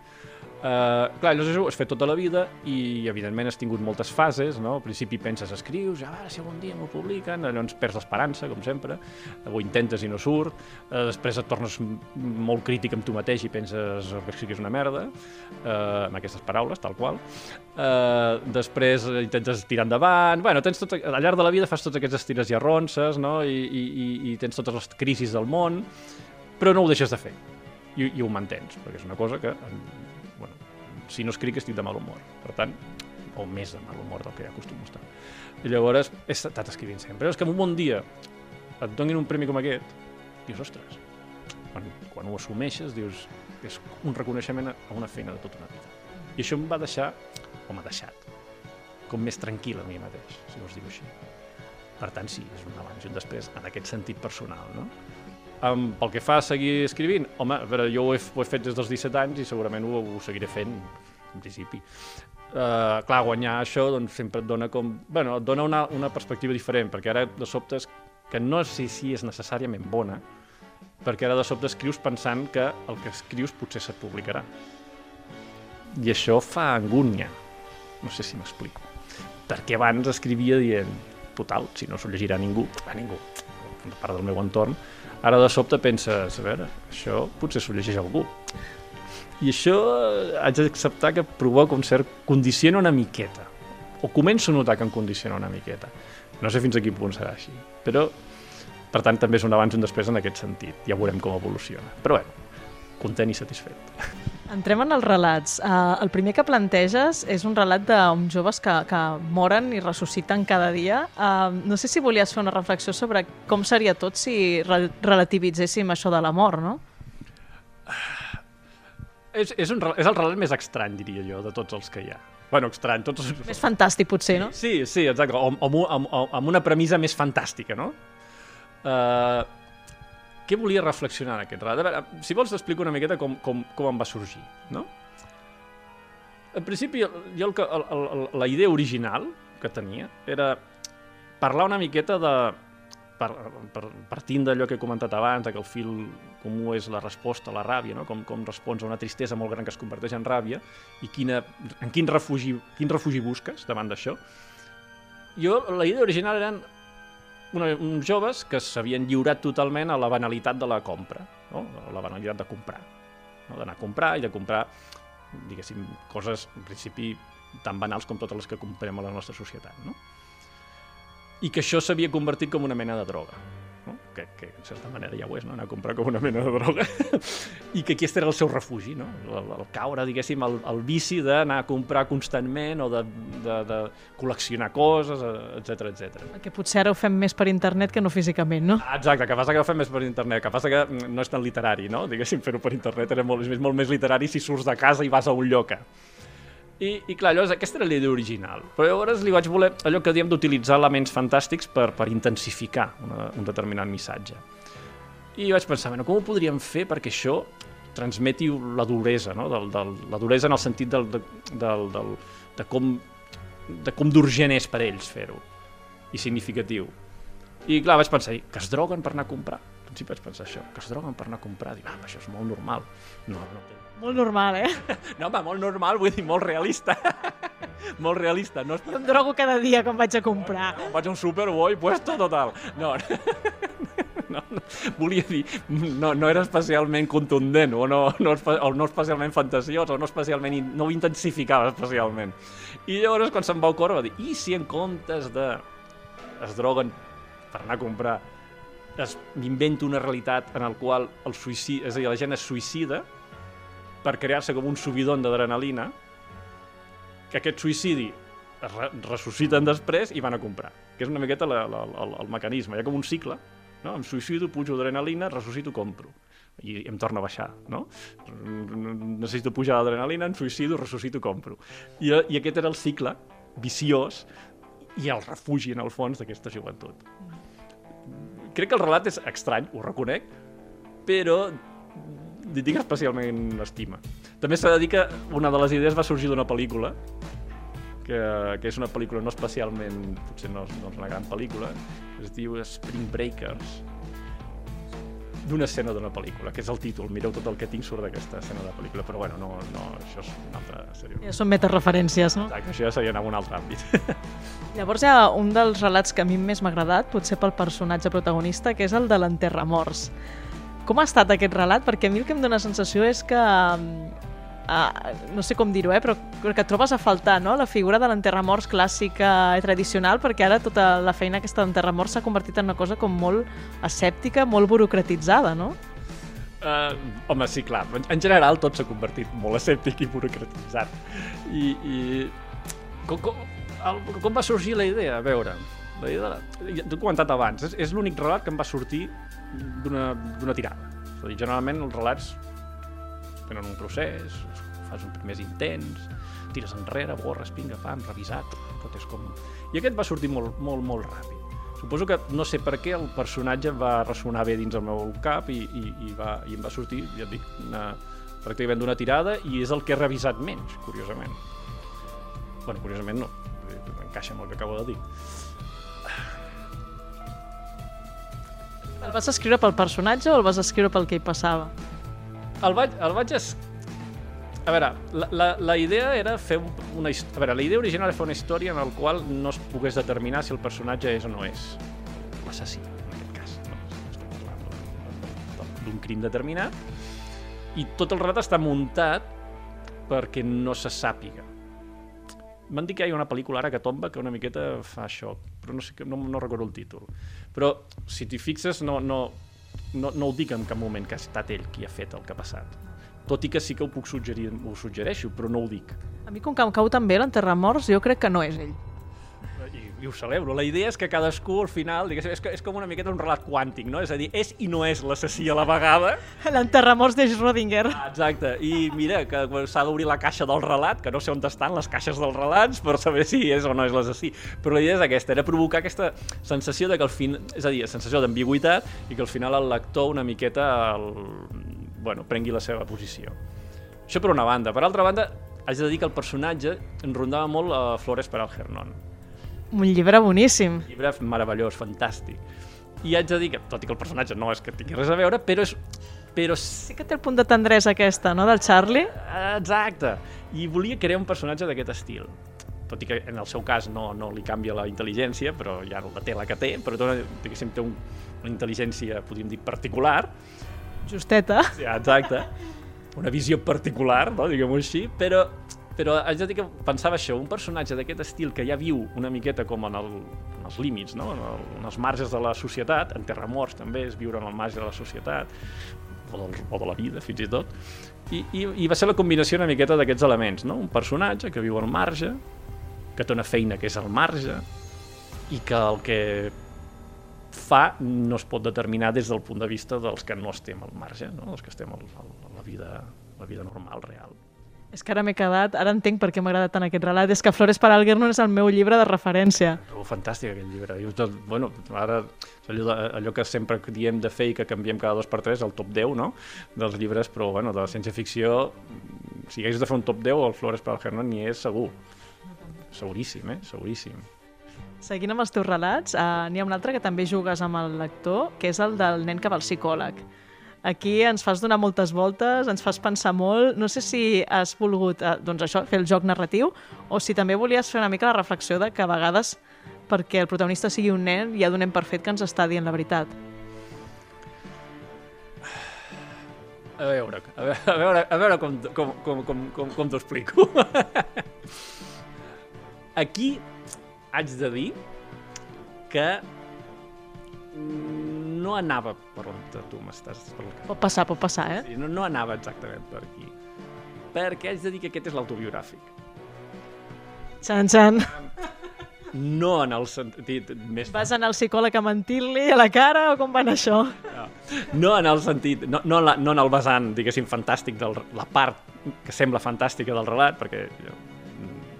Uh, clar, llavors ho has fet tota la vida i evidentment has tingut moltes fases, no? Al principi penses, escrius, a veure si algun dia m'ho publiquen, llavors perds l'esperança, com sempre, ho intentes i no surt, uh, després et tornes molt crític amb tu mateix i penses que sí que és una merda, uh, amb aquestes paraules, tal qual. Uh, després intentes tirar endavant, bueno, tens tot, al llarg de la vida fas tots aquests estires i arronses, no? I, i, i, tens totes les crisis del món, però no ho deixes de fer i, i ho mantens, perquè és una cosa que si no escric estic de mal humor, per tant, o més de mal humor del que ja acostumo a estar. I llavors he estat escrivint sempre. Però és que en un bon dia et donin un premi com aquest, dius, ostres, quan, quan ho assumeixes, dius, és un reconeixement a una feina de tota una vida. I això em va deixar, o m'ha deixat, com més tranquil a mi mateix, si us diu així. Per tant, sí, és un abans i un després, en aquest sentit personal, no? Um, pel que fa a seguir escrivint, home, a veure, jo ho he, ho he fet des dels 17 anys i segurament ho, ho seguiré fent, en principi. Uh, clar, guanyar això doncs, sempre et dona com... Bueno, et dona una, una perspectiva diferent, perquè ara de sobte és que no sé si és necessàriament bona, perquè ara de sobte escrius pensant que el que escrius potser se't publicarà. I això fa angúnia. No sé si m'explico. Perquè abans escrivia dient, total, si no s'ho llegirà ningú, a ningú, a part del meu entorn, Ara de sobte penses, a veure, això potser s'ho llegeix algú. I això eh, haig d'acceptar que provoca un cert... condiciona una miqueta. O començo a notar que em condiciona una miqueta. No sé fins a quin punt serà així. Però, per tant, també és un abans i un després en aquest sentit. Ja veurem com evoluciona. Però bé, content i satisfet. Entrem en els relats. Uh, el primer que planteges és un relat d'uns joves que, que moren i ressusciten cada dia. Uh, no sé si volies fer una reflexió sobre com seria tot si re relativitzéssim això de la mort, no? És, és, un, és el relat més estrany, diria jo, de tots els que hi ha. Bueno, estrany, tots els... Més fantàstic, potser, no? Sí, sí, exacte, o, o, amb, amb, amb una premissa més fantàstica, no? Uh, què volia reflexionar en aquest relat? A veure, si vols t'explico una miqueta com, com, com em va sorgir, no? En principi, jo el que, el, el, la idea original que tenia era parlar una miqueta de... Per, per, partint d'allò que he comentat abans, que el fil comú és la resposta a la ràbia, no? com, com respons a una tristesa molt gran que es converteix en ràbia, i quina, en quin refugi, quin refugi busques davant d'això. Jo, la idea original eren una, uns joves que s'havien lliurat totalment a la banalitat de la compra, no? a la banalitat de comprar, no? d'anar a comprar i de comprar, diguéssim, coses, en principi, tan banals com totes les que comprem a la nostra societat. No? I que això s'havia convertit com una mena de droga. No? Que, que, en certa manera, ja ho és, no? anar a comprar com una mena de droga. I que aquest era el seu refugi, no? el, el caure, diguéssim, al, al vici d'anar a comprar constantment o de, de, de col·leccionar coses, etc etc. Que potser ara ho fem més per internet que no físicament, no? Exacte, que passa que ho fem més per internet, que passa que no és tan literari, no? Diguéssim, fer-ho per internet era molt, és molt més literari si surts de casa i vas a un lloc. I, i clar, llavors aquesta era l'idea original, però llavors li vaig voler allò que diem d'utilitzar elements fantàstics per, per intensificar una, un determinat missatge. I vaig pensar, bueno, com ho podríem fer perquè això transmeti la duresa, no? del, del, la duresa en el sentit del, de, del, del, de com de com d'urgent és per ells fer-ho i significatiu. I clar, vaig pensar, que es droguen per anar a comprar. Principi vaig pensar això, que es droguen per anar a comprar. Dic, ah, això és molt normal. No, no. Molt normal, eh? No, home, molt normal, vull dir, molt realista. molt realista. No és Jo em drogo cada dia quan vaig a comprar. vaig a un súper, voy puesto total. No, no, no, volia dir, no, no era especialment contundent, o no, no, o no especialment fantasiós, o no especialment, no ho intensificava especialment. I llavors, quan se'm va ocórrer, va dir, i si en comptes de es droguen per anar a comprar, m'invento una realitat en el qual el suïcidi, és a dir, la gent es suïcida per crear-se com un subidon d'adrenalina, que aquest suïcidi es re ressusciten després i van a comprar. Que és una miqueta la, la, el, el mecanisme. Hi ha com un cicle. No? Em suïcido, pujo adrenalina, ressuscito, compro. I em torna a baixar, no? Necessito pujar l'adrenalina, em suïcido, ressuscito, compro. I, I aquest era el cicle viciós i el refugi, en el fons, d'aquesta joventut. Crec que el relat és estrany, ho reconec, però li tinc especialment estima. També s'ha de dir que una de les idees va sorgir d'una pel·lícula, que, que és una pel·lícula no especialment, potser no, no és una gran pel·lícula, es diu Spring Breakers, d'una escena d'una pel·lícula, que és el títol. Mireu tot el que tinc surt d'aquesta escena de la pel·lícula, però bueno, no, no, això és una altra sèrie. Ja són metareferències, no? Exacte, això ja seria anar a un altre àmbit. Llavors hi ha un dels relats que a mi més m'ha agradat, potser pel personatge protagonista, que és el de l'enterramorts. Com ha estat aquest relat? Perquè a mi el que em dóna sensació és que... Uh, no sé com dir-ho, eh, però que trobes a faltar no? la figura de l'enterramorts clàssica i tradicional, perquè ara tota la feina aquesta d'enterramorts s'ha convertit en una cosa com molt escèptica, molt burocratitzada, no? Uh, home, sí, clar. En, en general tot s'ha convertit molt escèptic i burocratitzat. I, i com, com, el, com va sorgir la idea? A veure, la idea de la... T'ho he comentat abans, és, és l'únic relat que em va sortir d'una tirada. És a dir, generalment els relats tenen un procés, fas uns primers intents, tires enrere, borres, pinga, pam, revisat, tot és com... I aquest va sortir molt, molt, molt ràpid. Suposo que no sé per què el personatge va ressonar bé dins el meu cap i, i, i, va, i em va sortir, ja et dic, una, pràcticament d'una tirada i és el que he revisat menys, curiosament. bueno, curiosament no, encaixa amb el que acabo de dir. El vas escriure pel personatge o el vas escriure pel que hi passava? El vaig, el vaig es... A veure, la, la, la idea era fer un, una. A veure, la idea original era fer una història en la qual no es pogués determinar si el personatge és o no és l'assassí, en aquest cas. No? D'un crim determinat i tot el relat està muntat perquè no se sàpiga. M'han dit que hi ha una pel·lícula ara que tomba que una miqueta fa això, però no, sé, no, no recordo el títol. Però si t'hi fixes no, no, no, no ho dic en cap moment que ha estat ell qui ha fet el que ha passat. Tot i que sí que ho puc suggerir, ho suggereixo, però no ho dic. A mi, com que em cau tan bé l'enterramorts, jo crec que no és ell. I, ho celebro. La idea és que cadascú al final, diguéssim, és, és com una miqueta un relat quàntic, no? És a dir, és i no és l'assassí a la vegada. L'enterramorts de Schrödinger. Ah, Exacte. I mira, que s'ha d'obrir la caixa del relat, que no sé on estan les caixes dels relats per saber si és o no és l'assassí. Però la idea és aquesta, era provocar aquesta sensació de que al fin, és a dir, sensació d'ambigüitat i que al final el lector una miqueta el, bueno, prengui la seva posició. Això per una banda. Per altra banda, haig de dir que el personatge em rondava molt a Flores per Algernon. Un llibre boníssim. llibre meravellós, fantàstic. I haig de dir que, tot i que el personatge no és que tingui res a veure, però és... Però sí, que té el punt de tendresa aquesta, no?, del Charlie. exacte. I volia crear un personatge d'aquest estil. Tot i que en el seu cas no, no li canvia la intel·ligència, però ja la té la que té, però té diguéssim, té un, una intel·ligència, podríem dir, particular, Justeta. Sí, exacte. Una visió particular, no? diguem-ho així, però, però haig de dir que pensava això, un personatge d'aquest estil que ja viu una miqueta com en, el, en els límits, no? en, el, en els marges de la societat, en Terramorts també és viure en el marge de la societat, o, del, o de la vida, fins i tot, i, i, i va ser la combinació una miqueta d'aquests elements, no? un personatge que viu al marge, que té una feina que és al marge, i que el que fa no es pot determinar des del punt de vista dels que no estem al marge, no? dels que estem a la vida, la vida normal, real. És que ara m'he quedat, ara entenc per què m'ha agradat tant aquest relat, és que Flores per Algernon és el meu llibre de referència. Trobo fantàstic aquell llibre. I tot, bueno, ara allò, allò que sempre diem de fer i que canviem cada dos per tres, el top 10 no? dels llibres, però bueno, de la ciència-ficció, si hagués de fer un top 10, el Flores per Algernon n'hi és segur. Seguríssim, eh? Seguríssim. Seguint amb els teus relats, eh, n'hi ha un altre que també jugues amb el lector, que és el del nen que va al psicòleg. Aquí ens fas donar moltes voltes, ens fas pensar molt. No sé si has volgut eh, doncs això, fer el joc narratiu o si també volies fer una mica la reflexió de que a vegades perquè el protagonista sigui un nen ja donem per fet que ens està dient la veritat. A veure, a veure, a veure, a veure com, com, com, com, com, com t'ho explico. Aquí haig de dir que no anava per on tu m'estàs... on- Pot passar, pot passar, eh? Sí, no, no anava exactament per aquí. Perquè haig de dir que aquest és l'autobiogràfic. Xan, xan. No en el sentit més... Vas anar al psicòleg a mentir-li a la cara o com va anar això? No en el sentit, no, no, en la, no en el vessant, diguéssim, fantàstic, de la part que sembla fantàstica del relat, perquè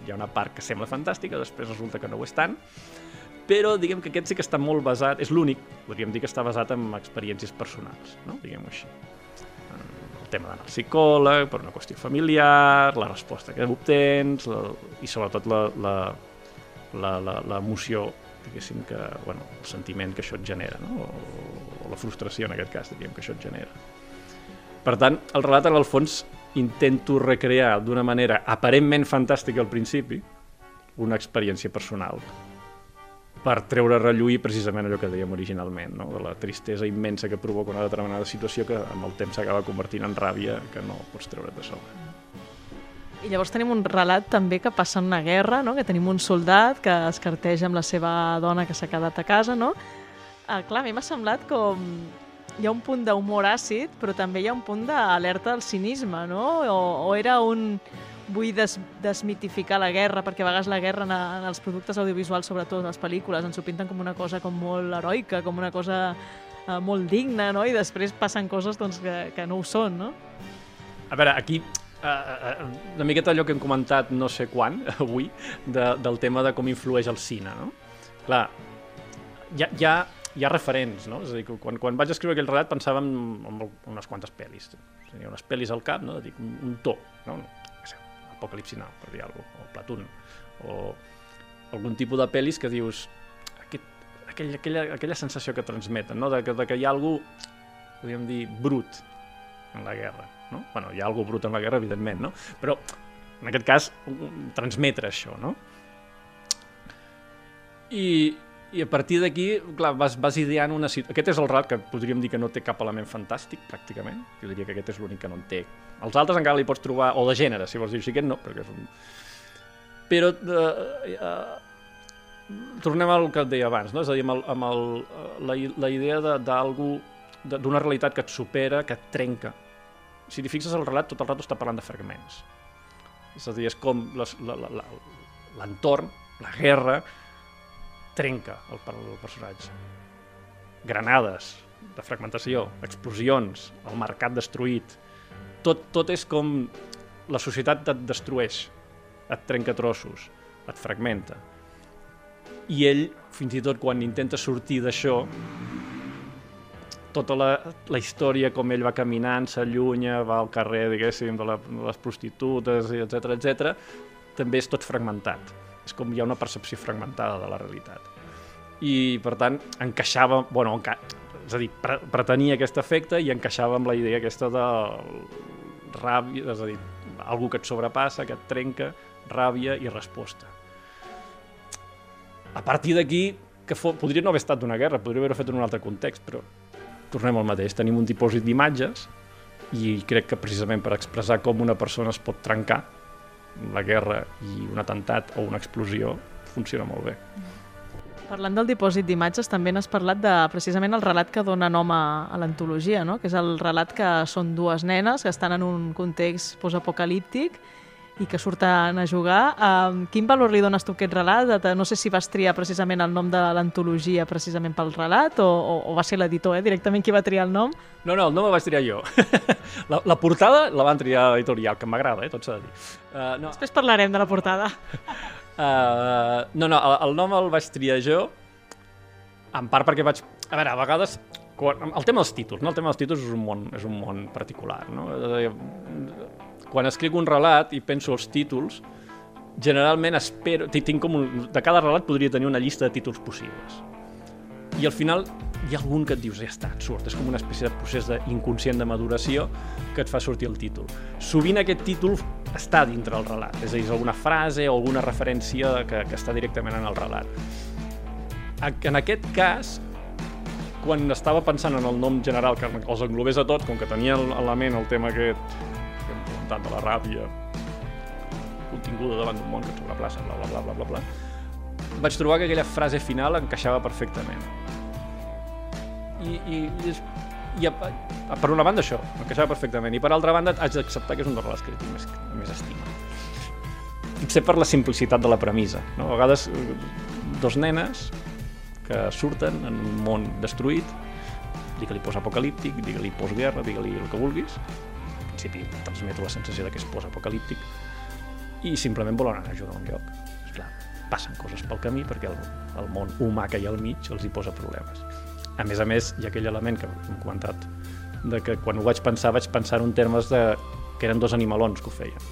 hi ha una part que sembla fantàstica, després resulta que no ho és tant, però diguem que aquest sí que està molt basat, és l'únic, podríem dir que està basat en experiències personals, no? diguem-ho així. El tema d'anar al psicòleg, per una qüestió familiar, la resposta que obtens, la, i sobretot l'emoció, diguéssim que, bueno, el sentiment que això et genera, no? o, o la frustració en aquest cas, diríem, que això et genera. Per tant, el relat en el fons intento recrear d'una manera aparentment fantàstica al principi una experiència personal per treure relluir precisament allò que dèiem originalment, no? de la tristesa immensa que provoca una determinada situació que amb el temps s'acaba convertint en ràbia que no pots treure de sobre. I llavors tenim un relat també que passa en una guerra, no? que tenim un soldat que es carteja amb la seva dona que s'ha quedat a casa, no? Ah, clar, a mi m'ha semblat com... Hi ha un punt d'humor àcid, però també hi ha un punt d'alerta al cinisme, no? O, o era un... Vull des, desmitificar la guerra, perquè a vegades la guerra en, en els productes audiovisuals, sobretot les pel·lícules, ens ho pinten com una cosa com molt heroica, com una cosa eh, molt digna, no? I després passen coses doncs, que, que no ho són, no? A veure, aquí uh, uh, una miqueta allò que hem comentat no sé quan, avui, de, del tema de com influeix el cine, no? Clar, hi ha, hi ha, hi ha referents, no? És a dir, quan, quan vaig escriure aquell relat pensava en, en unes quantes pel·lis. Tenia unes pel·lis al cap, no? Dic, un, un to, no? Apocalipsi Now, per dir alguna cosa, o Platoon, o algun tipus de pel·lis que dius aquest, aquell, aquella, aquella sensació que transmeten, no? de, que, de que hi ha algú, podríem dir, brut en la guerra. No? Bueno, hi ha algú brut en la guerra, evidentment, no? però en aquest cas transmetre això. No? I, I a partir d'aquí, clar, vas, vas ideant una situació... Aquest és el relat que podríem dir que no té cap element fantàstic, pràcticament. Jo diria que aquest és l'únic que no en té. Els altres encara li pots trobar... O de gènere, si vols dir així, aquest no, perquè és un... Però... Eh, eh, tornem al que et deia abans, no? És a dir, amb, el, amb el, eh, la, la idea de- d'algú, d'una realitat que et supera, que et trenca. Si t'hi fixes, el relat tot el rato està parlant de fragments. És a dir, és com les- la- la- l'entorn, la, la guerra, trenca el, per- el personatge. Granades, de fragmentació, explosions, el mercat destruït. Tot, tot és com la societat et destrueix, et trenca trossos, et fragmenta. I ell, fins i tot quan intenta sortir d'això, tota la, la història, com ell va caminant, s'allunya, va al carrer, diguéssim, de, la, de les prostitutes, etc etc, també és tot fragmentat. És com hi ha una percepció fragmentada de la realitat. I, per tant, encaixava... Bueno, enca és a dir, pre pretenia aquest efecte i encaixava amb la idea aquesta de ràbia, és a dir, algú que et sobrepassa, que et trenca, ràbia i resposta. A partir d'aquí, que fo, podria no haver estat d'una guerra, podria haver-ho fet en un altre context, però tornem al mateix. Tenim un dipòsit d'imatges i crec que precisament per expressar com una persona es pot trencar la guerra i un atemptat o una explosió funciona molt bé. Parlant del dipòsit d'imatges, també n'has parlat de precisament el relat que dona nom a, a l'antologia, no? que és el relat que són dues nenes que estan en un context postapocalíptic i que surten a jugar. Um, quin valor li dones tu a aquest relat? No sé si vas triar precisament el nom de l'antologia precisament pel relat o, o, o va ser l'editor eh, directament qui va triar el nom? No, no, el nom el vaig triar jo. la, la portada la van triar l'editorial, que m'agrada, eh, tot s'ha de dir. Uh, no, Després parlarem de la portada. Uh, no, no, el, el nom el vaig triar jo, en part perquè vaig... A veure, a vegades... El tema dels títols, no? El tema dels títols és un món, és un món particular, no? Quan escric un relat i penso els títols, generalment espero... ti- Tinc com un, de cada relat podria tenir una llista de títols possibles. I al final hi ha algun que et dius, ja està, et surt. És com una espècie de procés inconscient de maduració que et fa sortir el títol. Sovint aquest títol està dintre el relat, és a dir, és alguna frase o alguna referència que, que està directament en el relat. En aquest cas, quan estava pensant en el nom general que els englobés a tots, com que tenia a la ment el tema aquest comentat de la ràbia continguda davant d'un món que et sobreplaça, bla, bla, bla, bla, bla, bla, vaig trobar que aquella frase final encaixava perfectament. I, i, i, i a, a, per una banda això, encaixava perfectament, i per altra banda haig d'acceptar que és un dels relats que tinc més, més estima. Potser per la simplicitat de la premissa. No? A vegades, eh, dos nenes que surten en un món destruït, digue-li post-apocalíptic, digue-li postguerra, digue-li el que vulguis, principi transmeto la sensació de que és post-apocalíptic, i simplement volen anar a jugar a un lloc. Esclar, passen coses pel camí perquè el, el món humà que hi ha al mig els hi posa problemes. A més a més, hi ha aquell element que hem comentat, de que quan ho vaig pensar, vaig pensar en termes de que eren dos animalons que ho feien.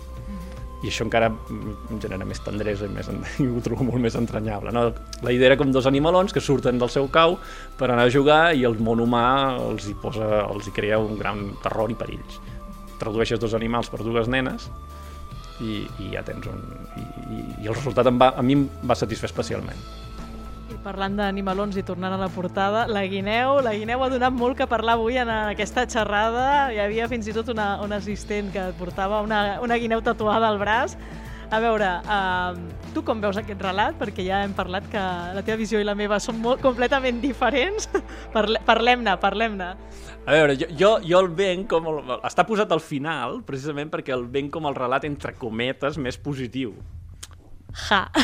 I això encara em genera més tendresa i, més, i ho trobo molt més entranyable. No? La idea era com dos animalons que surten del seu cau per anar a jugar i el món humà els hi, posa, els hi crea un gran terror i perills. Tradueixes dos animals per dues nenes i, i ja tens un... I, i, i el resultat em va, a mi em va satisfer especialment. I parlant d'animalons i tornant a la portada, la guineu, la guineu ha donat molt que parlar avui en aquesta xerrada. Hi havia fins i tot una, una assistent que portava una, una guineu tatuada al braç. A veure, uh, tu com veus aquest relat? Perquè ja hem parlat que la teva visió i la meva són molt completament diferents. Parle Parlem-ne, parlem-ne. A veure, jo, jo, jo el venc com... El, està posat al final, precisament perquè el venc com el relat, entre cometes, més positiu. Ja.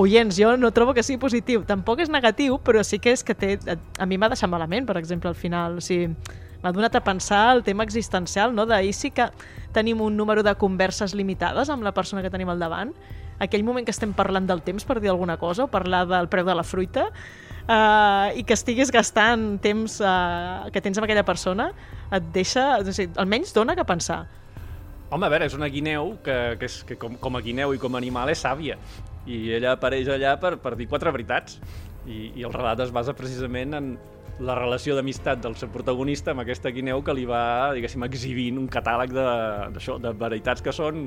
Oients, jo no trobo que sigui positiu. Tampoc és negatiu, però sí que és que té... A mi m'ha deixat malament, per exemple, al final. O sigui, m'ha donat a pensar el tema existencial, no? D'ahir sí que tenim un número de converses limitades amb la persona que tenim al davant. Aquell moment que estem parlant del temps per dir alguna cosa o parlar del preu de la fruita uh, i que estiguis gastant temps uh, que tens amb aquella persona et deixa... O sigui, almenys dona que pensar. Home, a veure, és una guineu que, que, és, que com, com a guineu i com a animal és sàvia. I ella apareix allà per, per dir quatre veritats. I, I el relat es basa precisament en la relació d'amistat del seu protagonista amb aquesta guineu que li va, diguéssim, exhibint un catàleg de, d'això, de veritats que són,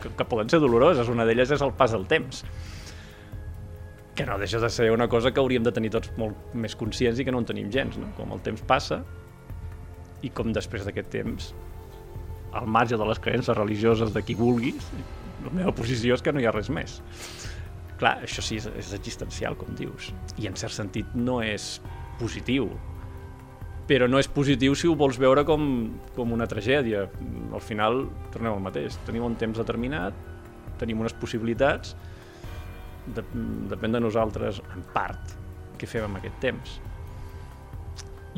que, que poden ser doloroses. Una d'elles és el pas del temps. que no deixa de ser una cosa que hauríem de tenir tots molt més conscients i que no en tenim gens, no? Com el temps passa i com després d'aquest temps, al marge de les creences religioses de qui vulguis, la meva posició és que no hi ha res més. Clar, això sí, és, és existencial, com dius, i en cert sentit no és positiu, però no és positiu si ho vols veure com, com una tragèdia. Al final, tornem al mateix, tenim un temps determinat, tenim unes possibilitats, de, depèn de nosaltres, en part, què fem amb aquest temps.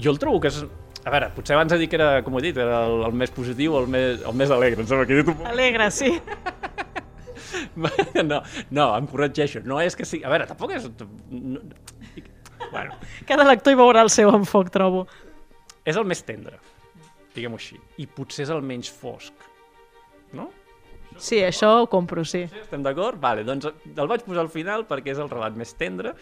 Jo el trobo que és... A veure, potser abans he dit que era, com he dit, era el, el més positiu, el més, el més alegre, em sembla que he dit un... Alegre, sí. No, no, em corregeixo. No és que sí... A veure, tampoc és... No... Bueno, Cada lector hi veurà el seu enfoc, trobo. és el més tendre, diguem-ho així. I potser és el menys fosc. No? Sí, això ho compro, sí. Estem d'acord? Vale, doncs el vaig posar al final perquè és el relat més tendre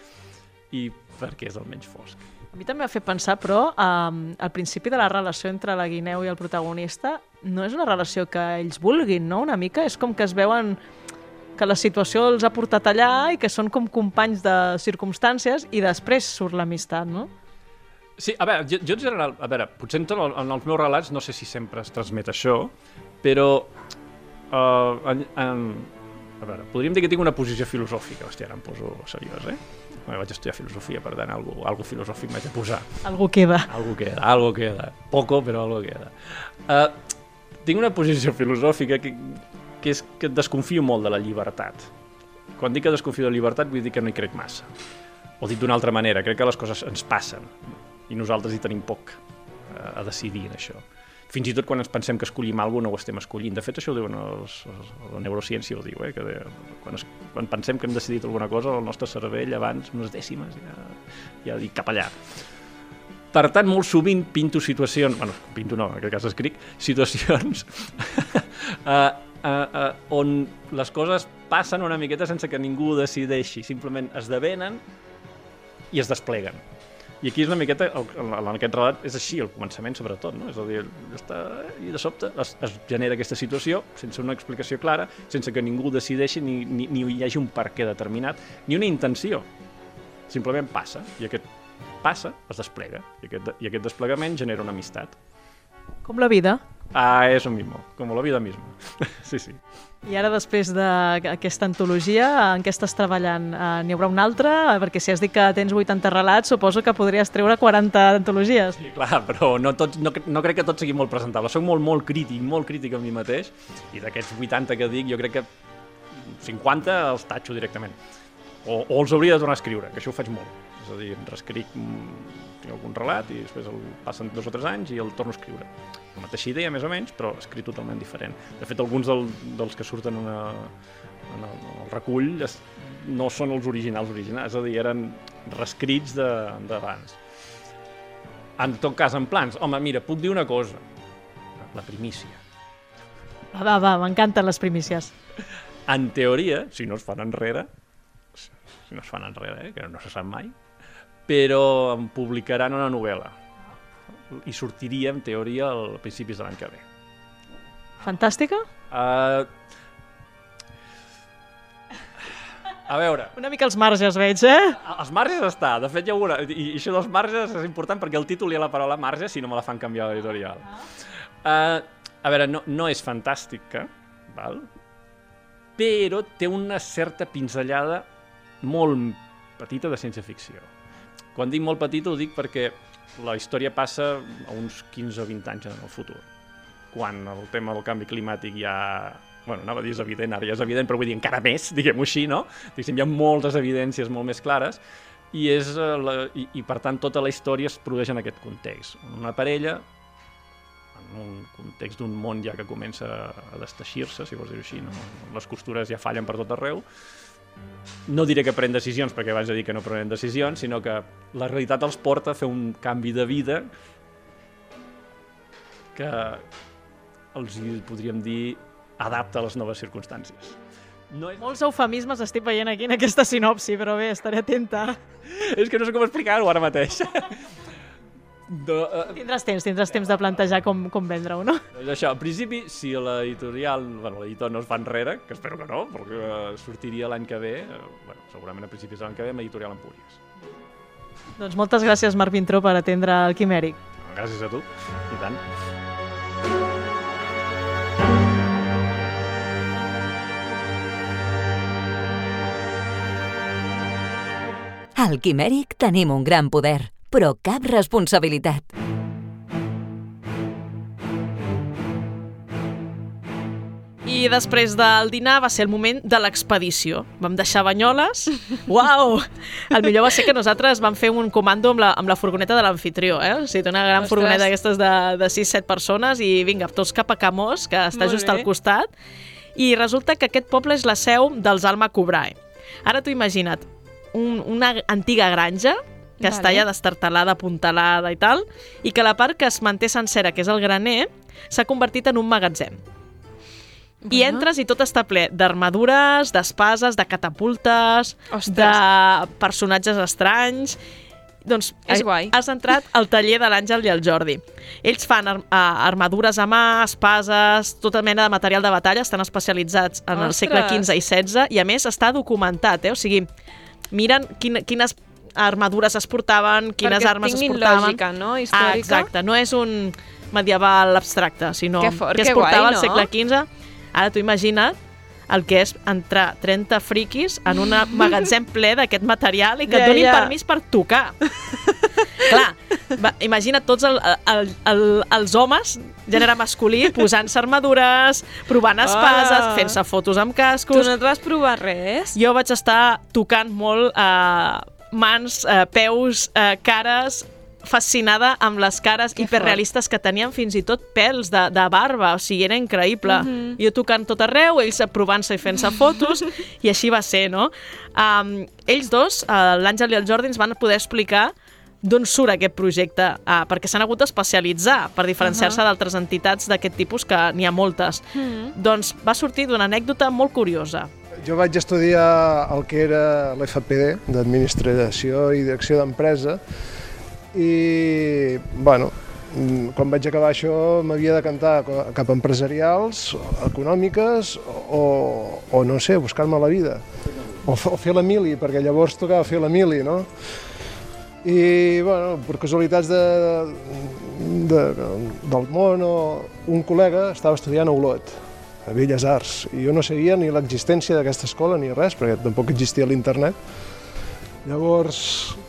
i perquè és el menys fosc. A mi també m'ha fet pensar, però, um, al principi de la relació entre la guineu i el protagonista no és una relació que ells vulguin, no? Una mica és com que es veuen que la situació els ha portat allà i que són com companys de circumstàncies i després surt l'amistat, no? Sí, a veure, jo, jo en general, a veure, potser en, el- en els meus relats no sé si sempre es transmet això, però uh, en, en, a veure, podríem dir que tinc una posició filosòfica, hòstia, ara em poso seriós, eh? Bé, vaig estudiar filosofia, per tant, algo, algo filosòfic m'haig de posar. Algú queda. Algo queda, algo queda. Poco, però algo queda. Uh, tinc una posició filosòfica que, que és que desconfio molt de la llibertat. Quan dic que desconfio de la llibertat vull dir que no hi crec massa. O dit d'una altra manera, crec que les coses ens passen i nosaltres hi tenim poc eh, a decidir en això. Fins i tot quan ens pensem que escollim alguna no ho estem escollint. De fet, això ho diuen els, els, la neurociència, ho diu, eh? que de, quan, es, quan pensem que hem decidit alguna cosa, el nostre cervell abans, unes dècimes, ja, ja dic cap allà. Per tant, molt sovint pinto situacions, bueno, pinto no, en aquest cas escric, situacions uh, uh, uh, on les coses passen una miqueta sense que ningú ho decideixi, simplement esdevenen i es despleguen. I aquí és una miqueta, el, el, en aquest relat és així, al començament sobretot, no? És a dir, està, i de sobte es, es genera aquesta situació sense una explicació clara, sense que ningú decideixi ni, ni, ni hi hagi un per què determinat, ni una intenció. Simplement passa, i aquest passa, es desplega, i aquest, i aquest desplegament genera una amistat. Com la vida. Ah, eso mismo, como la vida misma. sí, sí. I ara, després d'aquesta antologia, en què estàs treballant? Uh, N'hi haurà una altra? Perquè si has dit que tens 80 relats, suposo que podries treure 40 antologies. Sí, clar, però no, tots, no, no crec que tot sigui molt presentable. Soc molt, molt crític, molt crític amb mi mateix, i d'aquests 80 que dic, jo crec que 50 els tatxo directament. O, o els hauria de tornar a escriure, que això ho faig molt. És a dir, reescric, mm, tinc algun relat i després el passen dos o tres anys i el torno a escriure. La mateixa idea, més o menys, però escrit totalment diferent. De fet, alguns del, dels que surten en, una, en, el, en el recull es, no són els originals originals, és a dir, eren reescrits de- d'abans. En tot cas, en plans, home, mira, puc dir una cosa. La primícia. Va, va, va, m'encanten les primícies. En teoria, si no es fan enrere, si no es fan enrere, eh, que no se sap mai, però em publicaran una novel·la. I sortiria, en teoria, al principis de l'any que ve. Fantàstica? Uh... A veure, Una mica els marges, veig, eh? els marges està, de fet hi ha una, i, i això dels marges és important perquè el títol ha la paraula marge si no me la fan canviar l'editorial. Uh, a veure, no, no és fantàstica, val? però té una certa pinzellada molt petita de ciència-ficció. Quan dic molt petita ho dic perquè la història passa a uns 15 o 20 anys en el futur, quan el tema del canvi climàtic ja bueno, anava a dir és evident, ara ja és evident, però vull dir encara més, diguem-ho així, no? Diguéssim, hi ha moltes evidències molt més clares i, és, eh, la, i, i per tant tota la història es produeix en aquest context. Una parella, en un context d'un món ja que comença a desteixir-se, si vols dir-ho així, no? les costures ja fallen per tot arreu, no diré que pren decisions, perquè abans de dir que no prenen decisions, sinó que la realitat els porta a fer un canvi de vida que els hi podríem dir adapta a les noves circumstàncies. No és... Molts eufemismes estic veient aquí en aquesta sinopsi, però bé, estaré atenta. És que no sé com explicar-ho ara mateix. De, uh, Tindràs temps, tindràs temps de plantejar com, com vendre-ho, no? doncs això, en principi, si l'editorial, bueno, l'editor no es fa enrere, que espero que no, perquè uh, sortiria l'any que ve, uh, bueno, segurament a principis de l'any que ve, amb editorial Empúries. Doncs moltes gràcies, Marc Vintró, per atendre el Quimèric. Gràcies a tu, i tant. Al Quimèric tenim un gran poder, però cap responsabilitat. I després del dinar va ser el moment de l'expedició. Vam deixar Banyoles. Uau! El millor va ser que nosaltres vam fer un comando amb la, amb la furgoneta de l'anfitrió, eh? O sigui, té una gran Ostres. furgoneta d'aquestes de, de 6-7 persones i vinga, tots cap a Camós, que està Molt just bé. al costat. I resulta que aquest poble és la seu dels Alma Cobrae. Ara t'ho imagina't, un, una antiga granja que Vale. està ja destartalada, apuntalada i tal, i que la part que es manté sencera, que és el graner, s'ha convertit en un magatzem. I Bueno. entres i tot està ple d'armadures, d'espases, de catapultes, Ostres. de personatges estranys... Doncs És guai. has entrat al taller de l'Àngel i el Jordi. Ells fan ar armadures a mà, espases, tota mena de material de batalla, estan especialitzats en el segle Ostres. XV i XVI, i a més està documentat, eh? o sigui, miren quin, quines armadures es portaven, quines Perquè armes es tinguin portaven. lògica, no? Ah, Històrica. exacte, no és un medieval abstracte, sinó Que fort, que es que portava guai, al segle no? XV. Ara t'ho imagina't el que és entrar 30 friquis en un magatzem ple d'aquest material i que et Ja, donin ja. permís per tocar. Clar, va, imagina't tots el, el, el, els homes, gènere masculí, posant-se armadures, provant espases, Hola. fent-se fotos amb Tu cascos. no et vas provar res? Jo vaig estar tocant molt eh, mans, eh, peus, eh, cares, fascinada amb les cares Que hiperrealistes que tenien fins i tot pèls de, de barba, o sigui, era increïble. Jo tocant tot arreu, ells provant-se i fent-se fotos, i així va ser, no? Um, ells dos, uh, l'Àngel i el Jordi, ens van poder explicar d'on surt aquest projecte, uh, perquè s'han hagut d'especialitzar per diferenciar-se d'altres entitats d'aquest tipus, que n'hi ha moltes. Doncs va sortir d'una anècdota molt curiosa. Jo vaig estudiar el que era l'FPD, d'Administració i Direcció d'Empresa, i, bueno, quan vaig acabar això m'havia de cantar cap a empresarials, econòmiques, o, o no sé, buscar-me la vida. O, o fer la mili, perquè llavors tocava fer la mili, no? I, bueno, per casualitats de, de, del món, o un col·lega estava estudiant a Olot, a Belles Arts, i jo no sabia ni l'existència d'aquesta escola ni res, perquè tampoc existia l'internet. Llavors,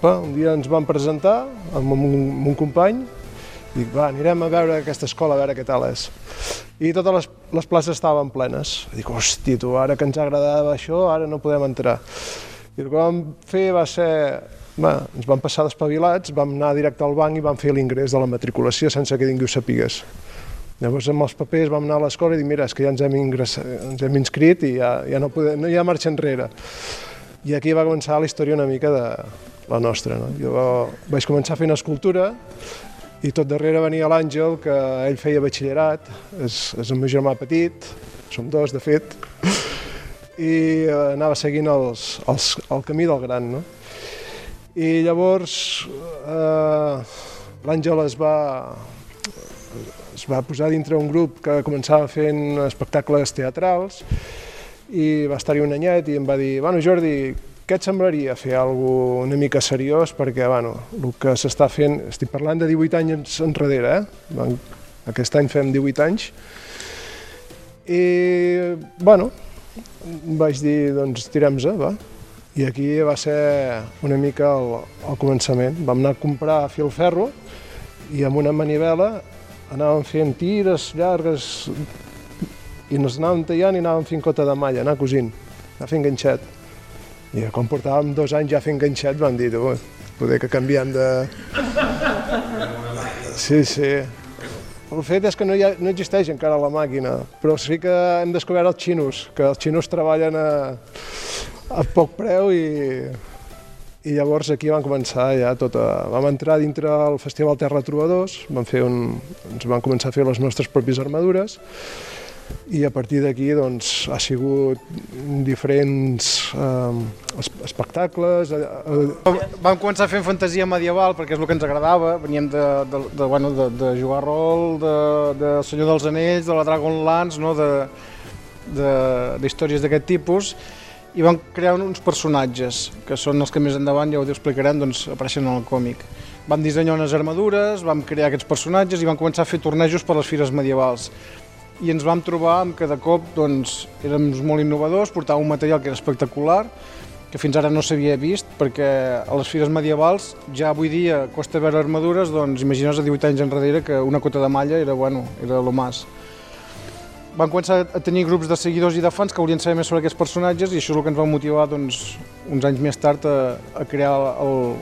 va, un dia ens vam presentar amb un, amb un company, dic, va, anirem a veure aquesta escola, a veure què tal és. I totes les, les places estaven plenes. Dic, hosti, tu, ara que ens agradava això, ara no podem entrar. I el que vam fer va ser... Va, ens vam passar despavilats, vam anar directe al banc i vam fer l'ingrés de la matriculació sense que ningú sapigués. Llavors amb els papers vam anar a l'escola i dic, mira, és que ja ens hem, ingressat, ens hem inscrit i ja, ja no, podem, no hi ha marxa enrere. I aquí va començar la història una mica de la nostra. No? Jo vaig començar fent escultura i tot darrere venia l'Àngel, que ell feia batxillerat, és, és el meu germà petit, som dos, de fet, i eh, anava seguint els, els, el camí del gran. No? I llavors eh, l'Àngel es va, es va posar dintre un grup que començava fent espectacles teatrals i va estar-hi un anyet i em va dir, bueno Jordi, què et semblaria fer alguna una mica seriós perquè, bueno, el que s'està fent, estic parlant de 18 anys enrere, eh? Aquest any fem 18 anys. I, bueno, vaig dir, doncs tirem-se, va. I aquí va ser una mica el, el començament. Vam anar a comprar filferro i amb una manivela anàvem fent tires llargues i ens anàvem tallant i anàvem fent cota de malla, anar cosint, anar fent ganxet. I quan portàvem dos anys ja fent ganxet vam dir, poder que canviem de... Sí, sí. El fet és que no, hi ha, no existeix encara la màquina, però sí que hem descobert els xinos, que els xinos treballen a, a poc preu i, i llavors aquí vam començar ja tota... Vam entrar dintre el Festival Terra Trobadors, vam fer un, ens van començar a fer les nostres pròpies armadures i a partir d'aquí doncs, ha sigut diferents eh, es- espectacles. Vam començar fent fantasia medieval perquè és el que ens agradava, veníem de, de, de, bueno, de, de jugar rol, de, de Senyor dels Anells, de la Dragonlance, no? de, d'històries d'aquest tipus, i vam crear uns personatges, que són els que més endavant, ja ho explicarem, doncs apareixen en el còmic. Vam dissenyar unes armadures, vam crear aquests personatges i vam començar a fer tornejos per les fires medievals. I ens vam trobar amb que de cop doncs, érem molt innovadors, portàvem un material que era espectacular, que fins ara no s'havia vist, perquè a les fires medievals ja avui dia costa veure armadures, doncs imaginaos a 18 anys enrere que una cota de malla era, bueno, era lo más. Van començar a tenir grups de seguidors i de fans que volien saber més sobre aquests personatges i això és el que ens va motivar doncs, uns anys més tard a, a crear el,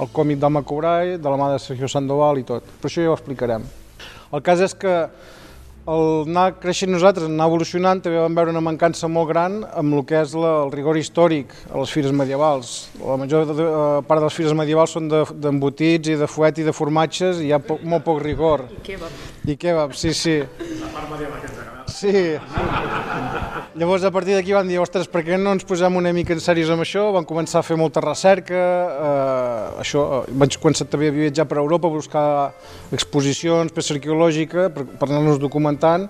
el còmic d'Alma Cobrai, de la mà de Sergio Sandoval i tot. Però això ja ho explicarem. El cas és que el anar creixent nosaltres, anar evolucionant, també vam veure una mancança molt gran amb el que és la, el rigor històric a les fires medievals. La major de, de, part de les fires medievals són de- d'embotits de, i de fuet i de formatges i hi ha po, molt poc rigor. I kebab. I kebab, sí, sí. La part medieval que agrada. Sí. Llavors, a partir d'aquí vam dir, ostres, per què no ens posem una mica en serios amb això? Vam començar a fer molta recerca, eh, això, eh, vaig començar també a viatjar per Europa, a buscar exposicions, peça arqueològica, per, per anar-nos documentant,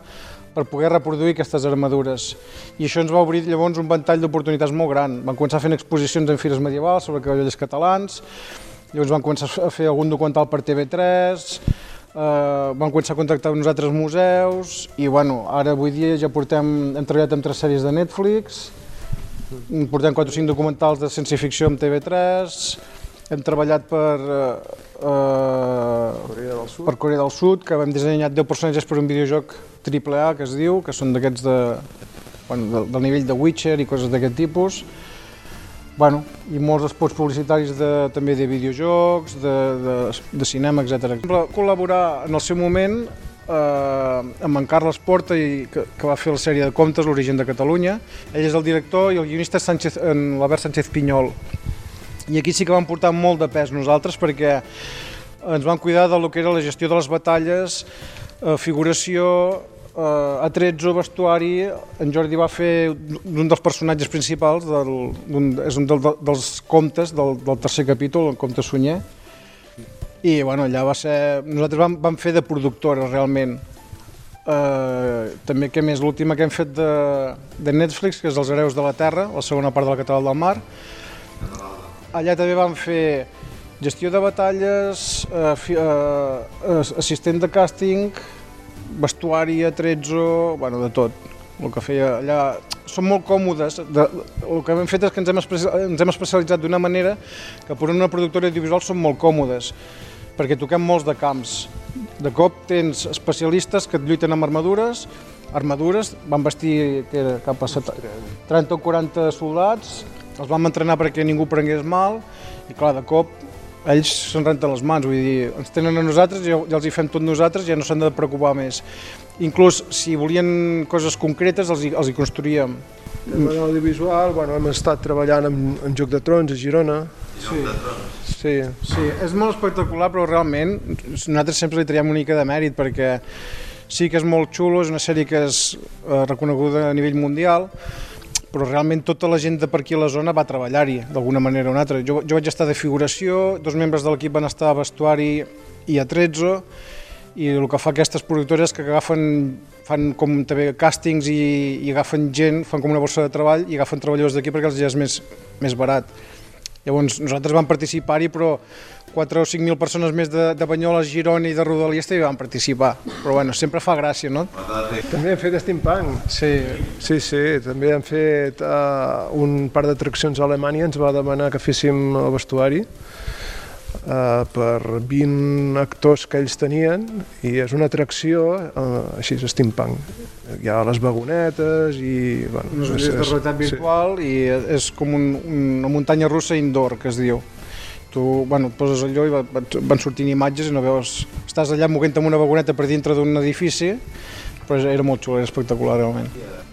per poder reproduir aquestes armadures. I això ens va obrir llavors un ventall d'oportunitats molt gran. Vam començar fent exposicions en fires medievals sobre cavallers catalans, llavors vam començar a fer algun documental per TV3, eh, vam començar a contactar amb nosaltres museus i bueno, ara avui dia ja portem, hem treballat amb tres sèries de Netflix, portem 4 o 5 documentals de ciència-ficció amb TV3, hem treballat per, eh, eh, Corea del Sud. per Corea del Sud, que hem dissenyat 10 personatges per un videojoc AAA, que es diu, que són d'aquests de, bueno, del, del nivell de Witcher i coses d'aquest tipus. Bueno, i molts spots publicitaris de, també de videojocs, de, de, de cinema, etc. Col·laborar en el seu moment eh, amb en Carles Porta, i, que, que va fer la sèrie de contes L'origen de Catalunya. Ell és el director i el guionista és Sánchez, en l'Albert Sánchez Pinyol. I aquí sí que vam portar molt de pes nosaltres perquè ens vam cuidar de lo que era la gestió de les batalles, eh, figuració, eh, atrezzo, vestuari. En Jordi va fer un dels personatges principals, del, d'un, és un del, dels contes del, del tercer capítol, el conte Sunyer. I bueno, allà va ser... Nosaltres vam, vam fer de productores realment. Eh, també que més l'última que hem fet de, de Netflix, que és Els hereus de la Terra, la segona part de la Catedral del Mar. Allà també vam fer gestió de batalles, eh, fi, ass- assistent de càsting, vestuari, atrezzo, bueno, de tot. El que feia allà... Són molt còmodes. De, el que hem fet és que ens hem, ens hem especialitzat d'una manera que per una productora audiovisual són molt còmodes, perquè toquem molts de camps. De cop tens especialistes que et lluiten amb armadures, armadures, van vestir que era cap a set- 30 o 40 soldats, els vam entrenar perquè ningú prengués mal, i clar, de cop ells se'n renten les mans, vull dir, ens tenen a nosaltres, ja, ja els hi fem tot nosaltres, ja no s'han de preocupar més. Inclús si volien coses concretes els hi, els hi construíem. En l'audiovisual, bueno, hem estat treballant amb, amb Joc de Trons a Girona. Sí. Sí, Sí, és molt espectacular, però realment nosaltres sempre li traiem una mica de mèrit perquè sí que és molt xulo, és una sèrie que és eh, reconeguda a nivell mundial, però realment tota la gent de per aquí a la zona va treballar-hi d'alguna manera o una altra. Jo, jo vaig estar de figuració, dos membres de l'equip van estar a vestuari i a trezzo, i el que fa aquestes productores que agafen fan com també càstings i, i agafen gent, fan com una borsa de treball i agafen treballadors d'aquí perquè els ja és més, més barat. Llavors nosaltres vam participar-hi, però 4 o 5.000 persones més de, de Banyoles, Girona i de Rodalies també van participar. Però bueno, sempre fa gràcia, no? també hem fet steampunk. Sí, Sí, sí, també hem fet uh, un par d'atraccions a Alemanya, ens va demanar que féssim el vestuari uh, per 20 actors que ells tenien i és una atracció uh, així, steampunk. Hi ha les vagonetes i... Bueno, uns és- vídeos de és- realitat virtual i és com un, una muntanya russa indoor, que es diu. Tu, bueno, poses allò i va- va- van sortint imatges i no veus... Estàs allà moguent amb una vagoneta per dintre d'un edifici, però era molt xulo, era espectacular realment.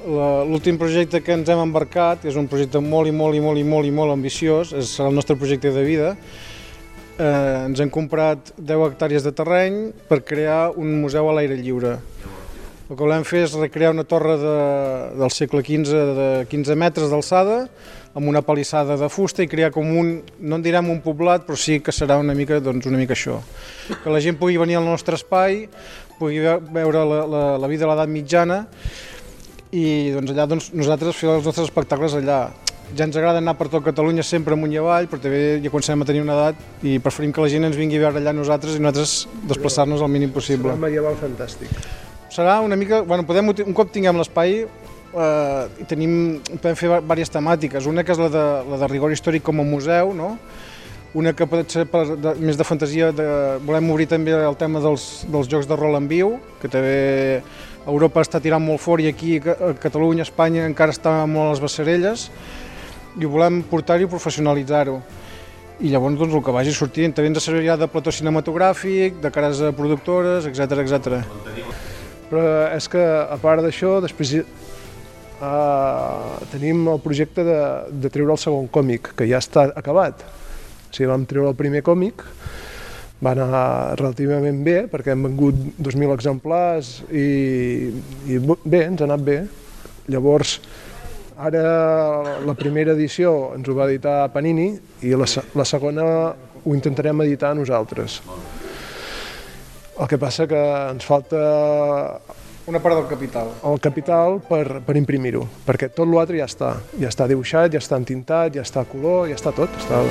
L'últim projecte que ens hem embarcat, que és un projecte molt i molt i molt i molt i molt ambiciós, és, serà el nostre projecte de vida, eh, ens hem comprat 10 hectàrees de terreny per crear un museu a l'aire lliure. El que volem fer és recrear una torre de, del segle XV de 15 metres d'alçada, amb una palissada de fusta i crear com un, no en direm un poblat, però sí que serà una mica, doncs, una mica això. Que la gent pugui venir al nostre espai, pugui ve- veure la, la, la vida de l'edat mitjana i doncs, allà doncs, nosaltres fer els nostres espectacles allà. Ja ens agrada anar per tot Catalunya sempre amunt i avall, però també ja comencem a tenir una edat i preferim que la gent ens vingui a veure allà nosaltres i nosaltres desplaçar-nos el mínim possible. Serà medieval fantàstic. Serà una mica... Bueno, podem, un cop tinguem l'espai, eh, tenim, podem fer diverses temàtiques. Una que és la de, la de rigor històric com a museu, no? Una que pot ser per, de, més de fantasia, de, volem obrir també el tema dels, dels jocs de rol en viu, que també Europa està tirant molt fort i aquí a Catalunya, Espanya, encara està molt a les bassarelles i ho volem portar-hi i professionalitzar-ho. I llavors doncs, el que vagi sortint també ens servirà de plató cinematogràfic, de cares a productores, etc etc. Però és que, a part d'això, després uh, tenim el projecte de, de treure el segon còmic, que ja està acabat. O sigui, vam treure el primer còmic, va anar relativament bé, perquè hem vengut 2.000 exemplars i, i bé, ens ha anat bé. Llavors, ara la primera edició ens ho va editar Panini i la, la segona ho intentarem editar nosaltres. El que passa que ens falta Una part del capital. el capital per, per imprimir-ho, perquè tot l'altre ja està, ja està dibuixat, ja està entintat, ja està a color, ja està tot. Està...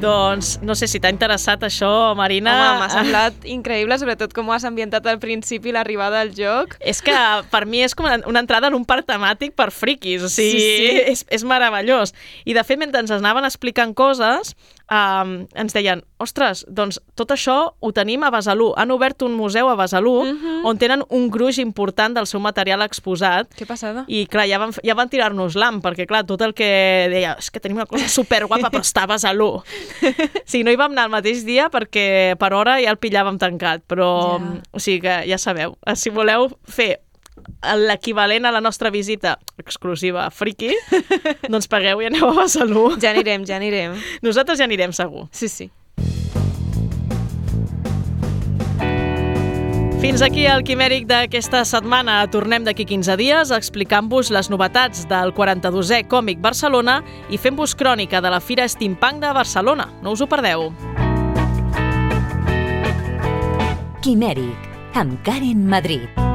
Doncs no sé si t'ha interessat això, Marina. Home, m'ha semblat increïble, sobretot com ho has ambientat al principi, l'arribada al joc. És que per mi és com una una entrada en un parc temàtic per friquis, o sigui, Sí, sí. És, és meravellós. I de fet, mentre ens anaven explicant coses, um, ens deien, ostres, doncs tot això ho tenim a Besalú. Han obert un museu a Besalú Mhm. on tenen un gruix important del seu material exposat Que passada. i clar, ja van, ja van tirar-nos l'am, perquè clar, tot el que deia, és que tenim una cosa superguapa, però està a Besalú. Sí, no hi vam anar el mateix dia perquè per hora ja el pillàvem tancat, però Ja. o sigui que ja sabeu, si voleu fer l'equivalent a la nostra visita exclusiva a Friki, doncs pagueu i aneu a Besalú. Ja anirem, ja anirem. Nosaltres ja anirem segur. Sí, sí. Fins aquí el quimèric d'aquesta setmana. Tornem d'aquí 15 dies explicant-vos les novetats del 42è Còmic Barcelona i fent-vos crònica de la Fira Steampunk de Barcelona. No us ho perdeu. Quimèric, amb Karen Madrid.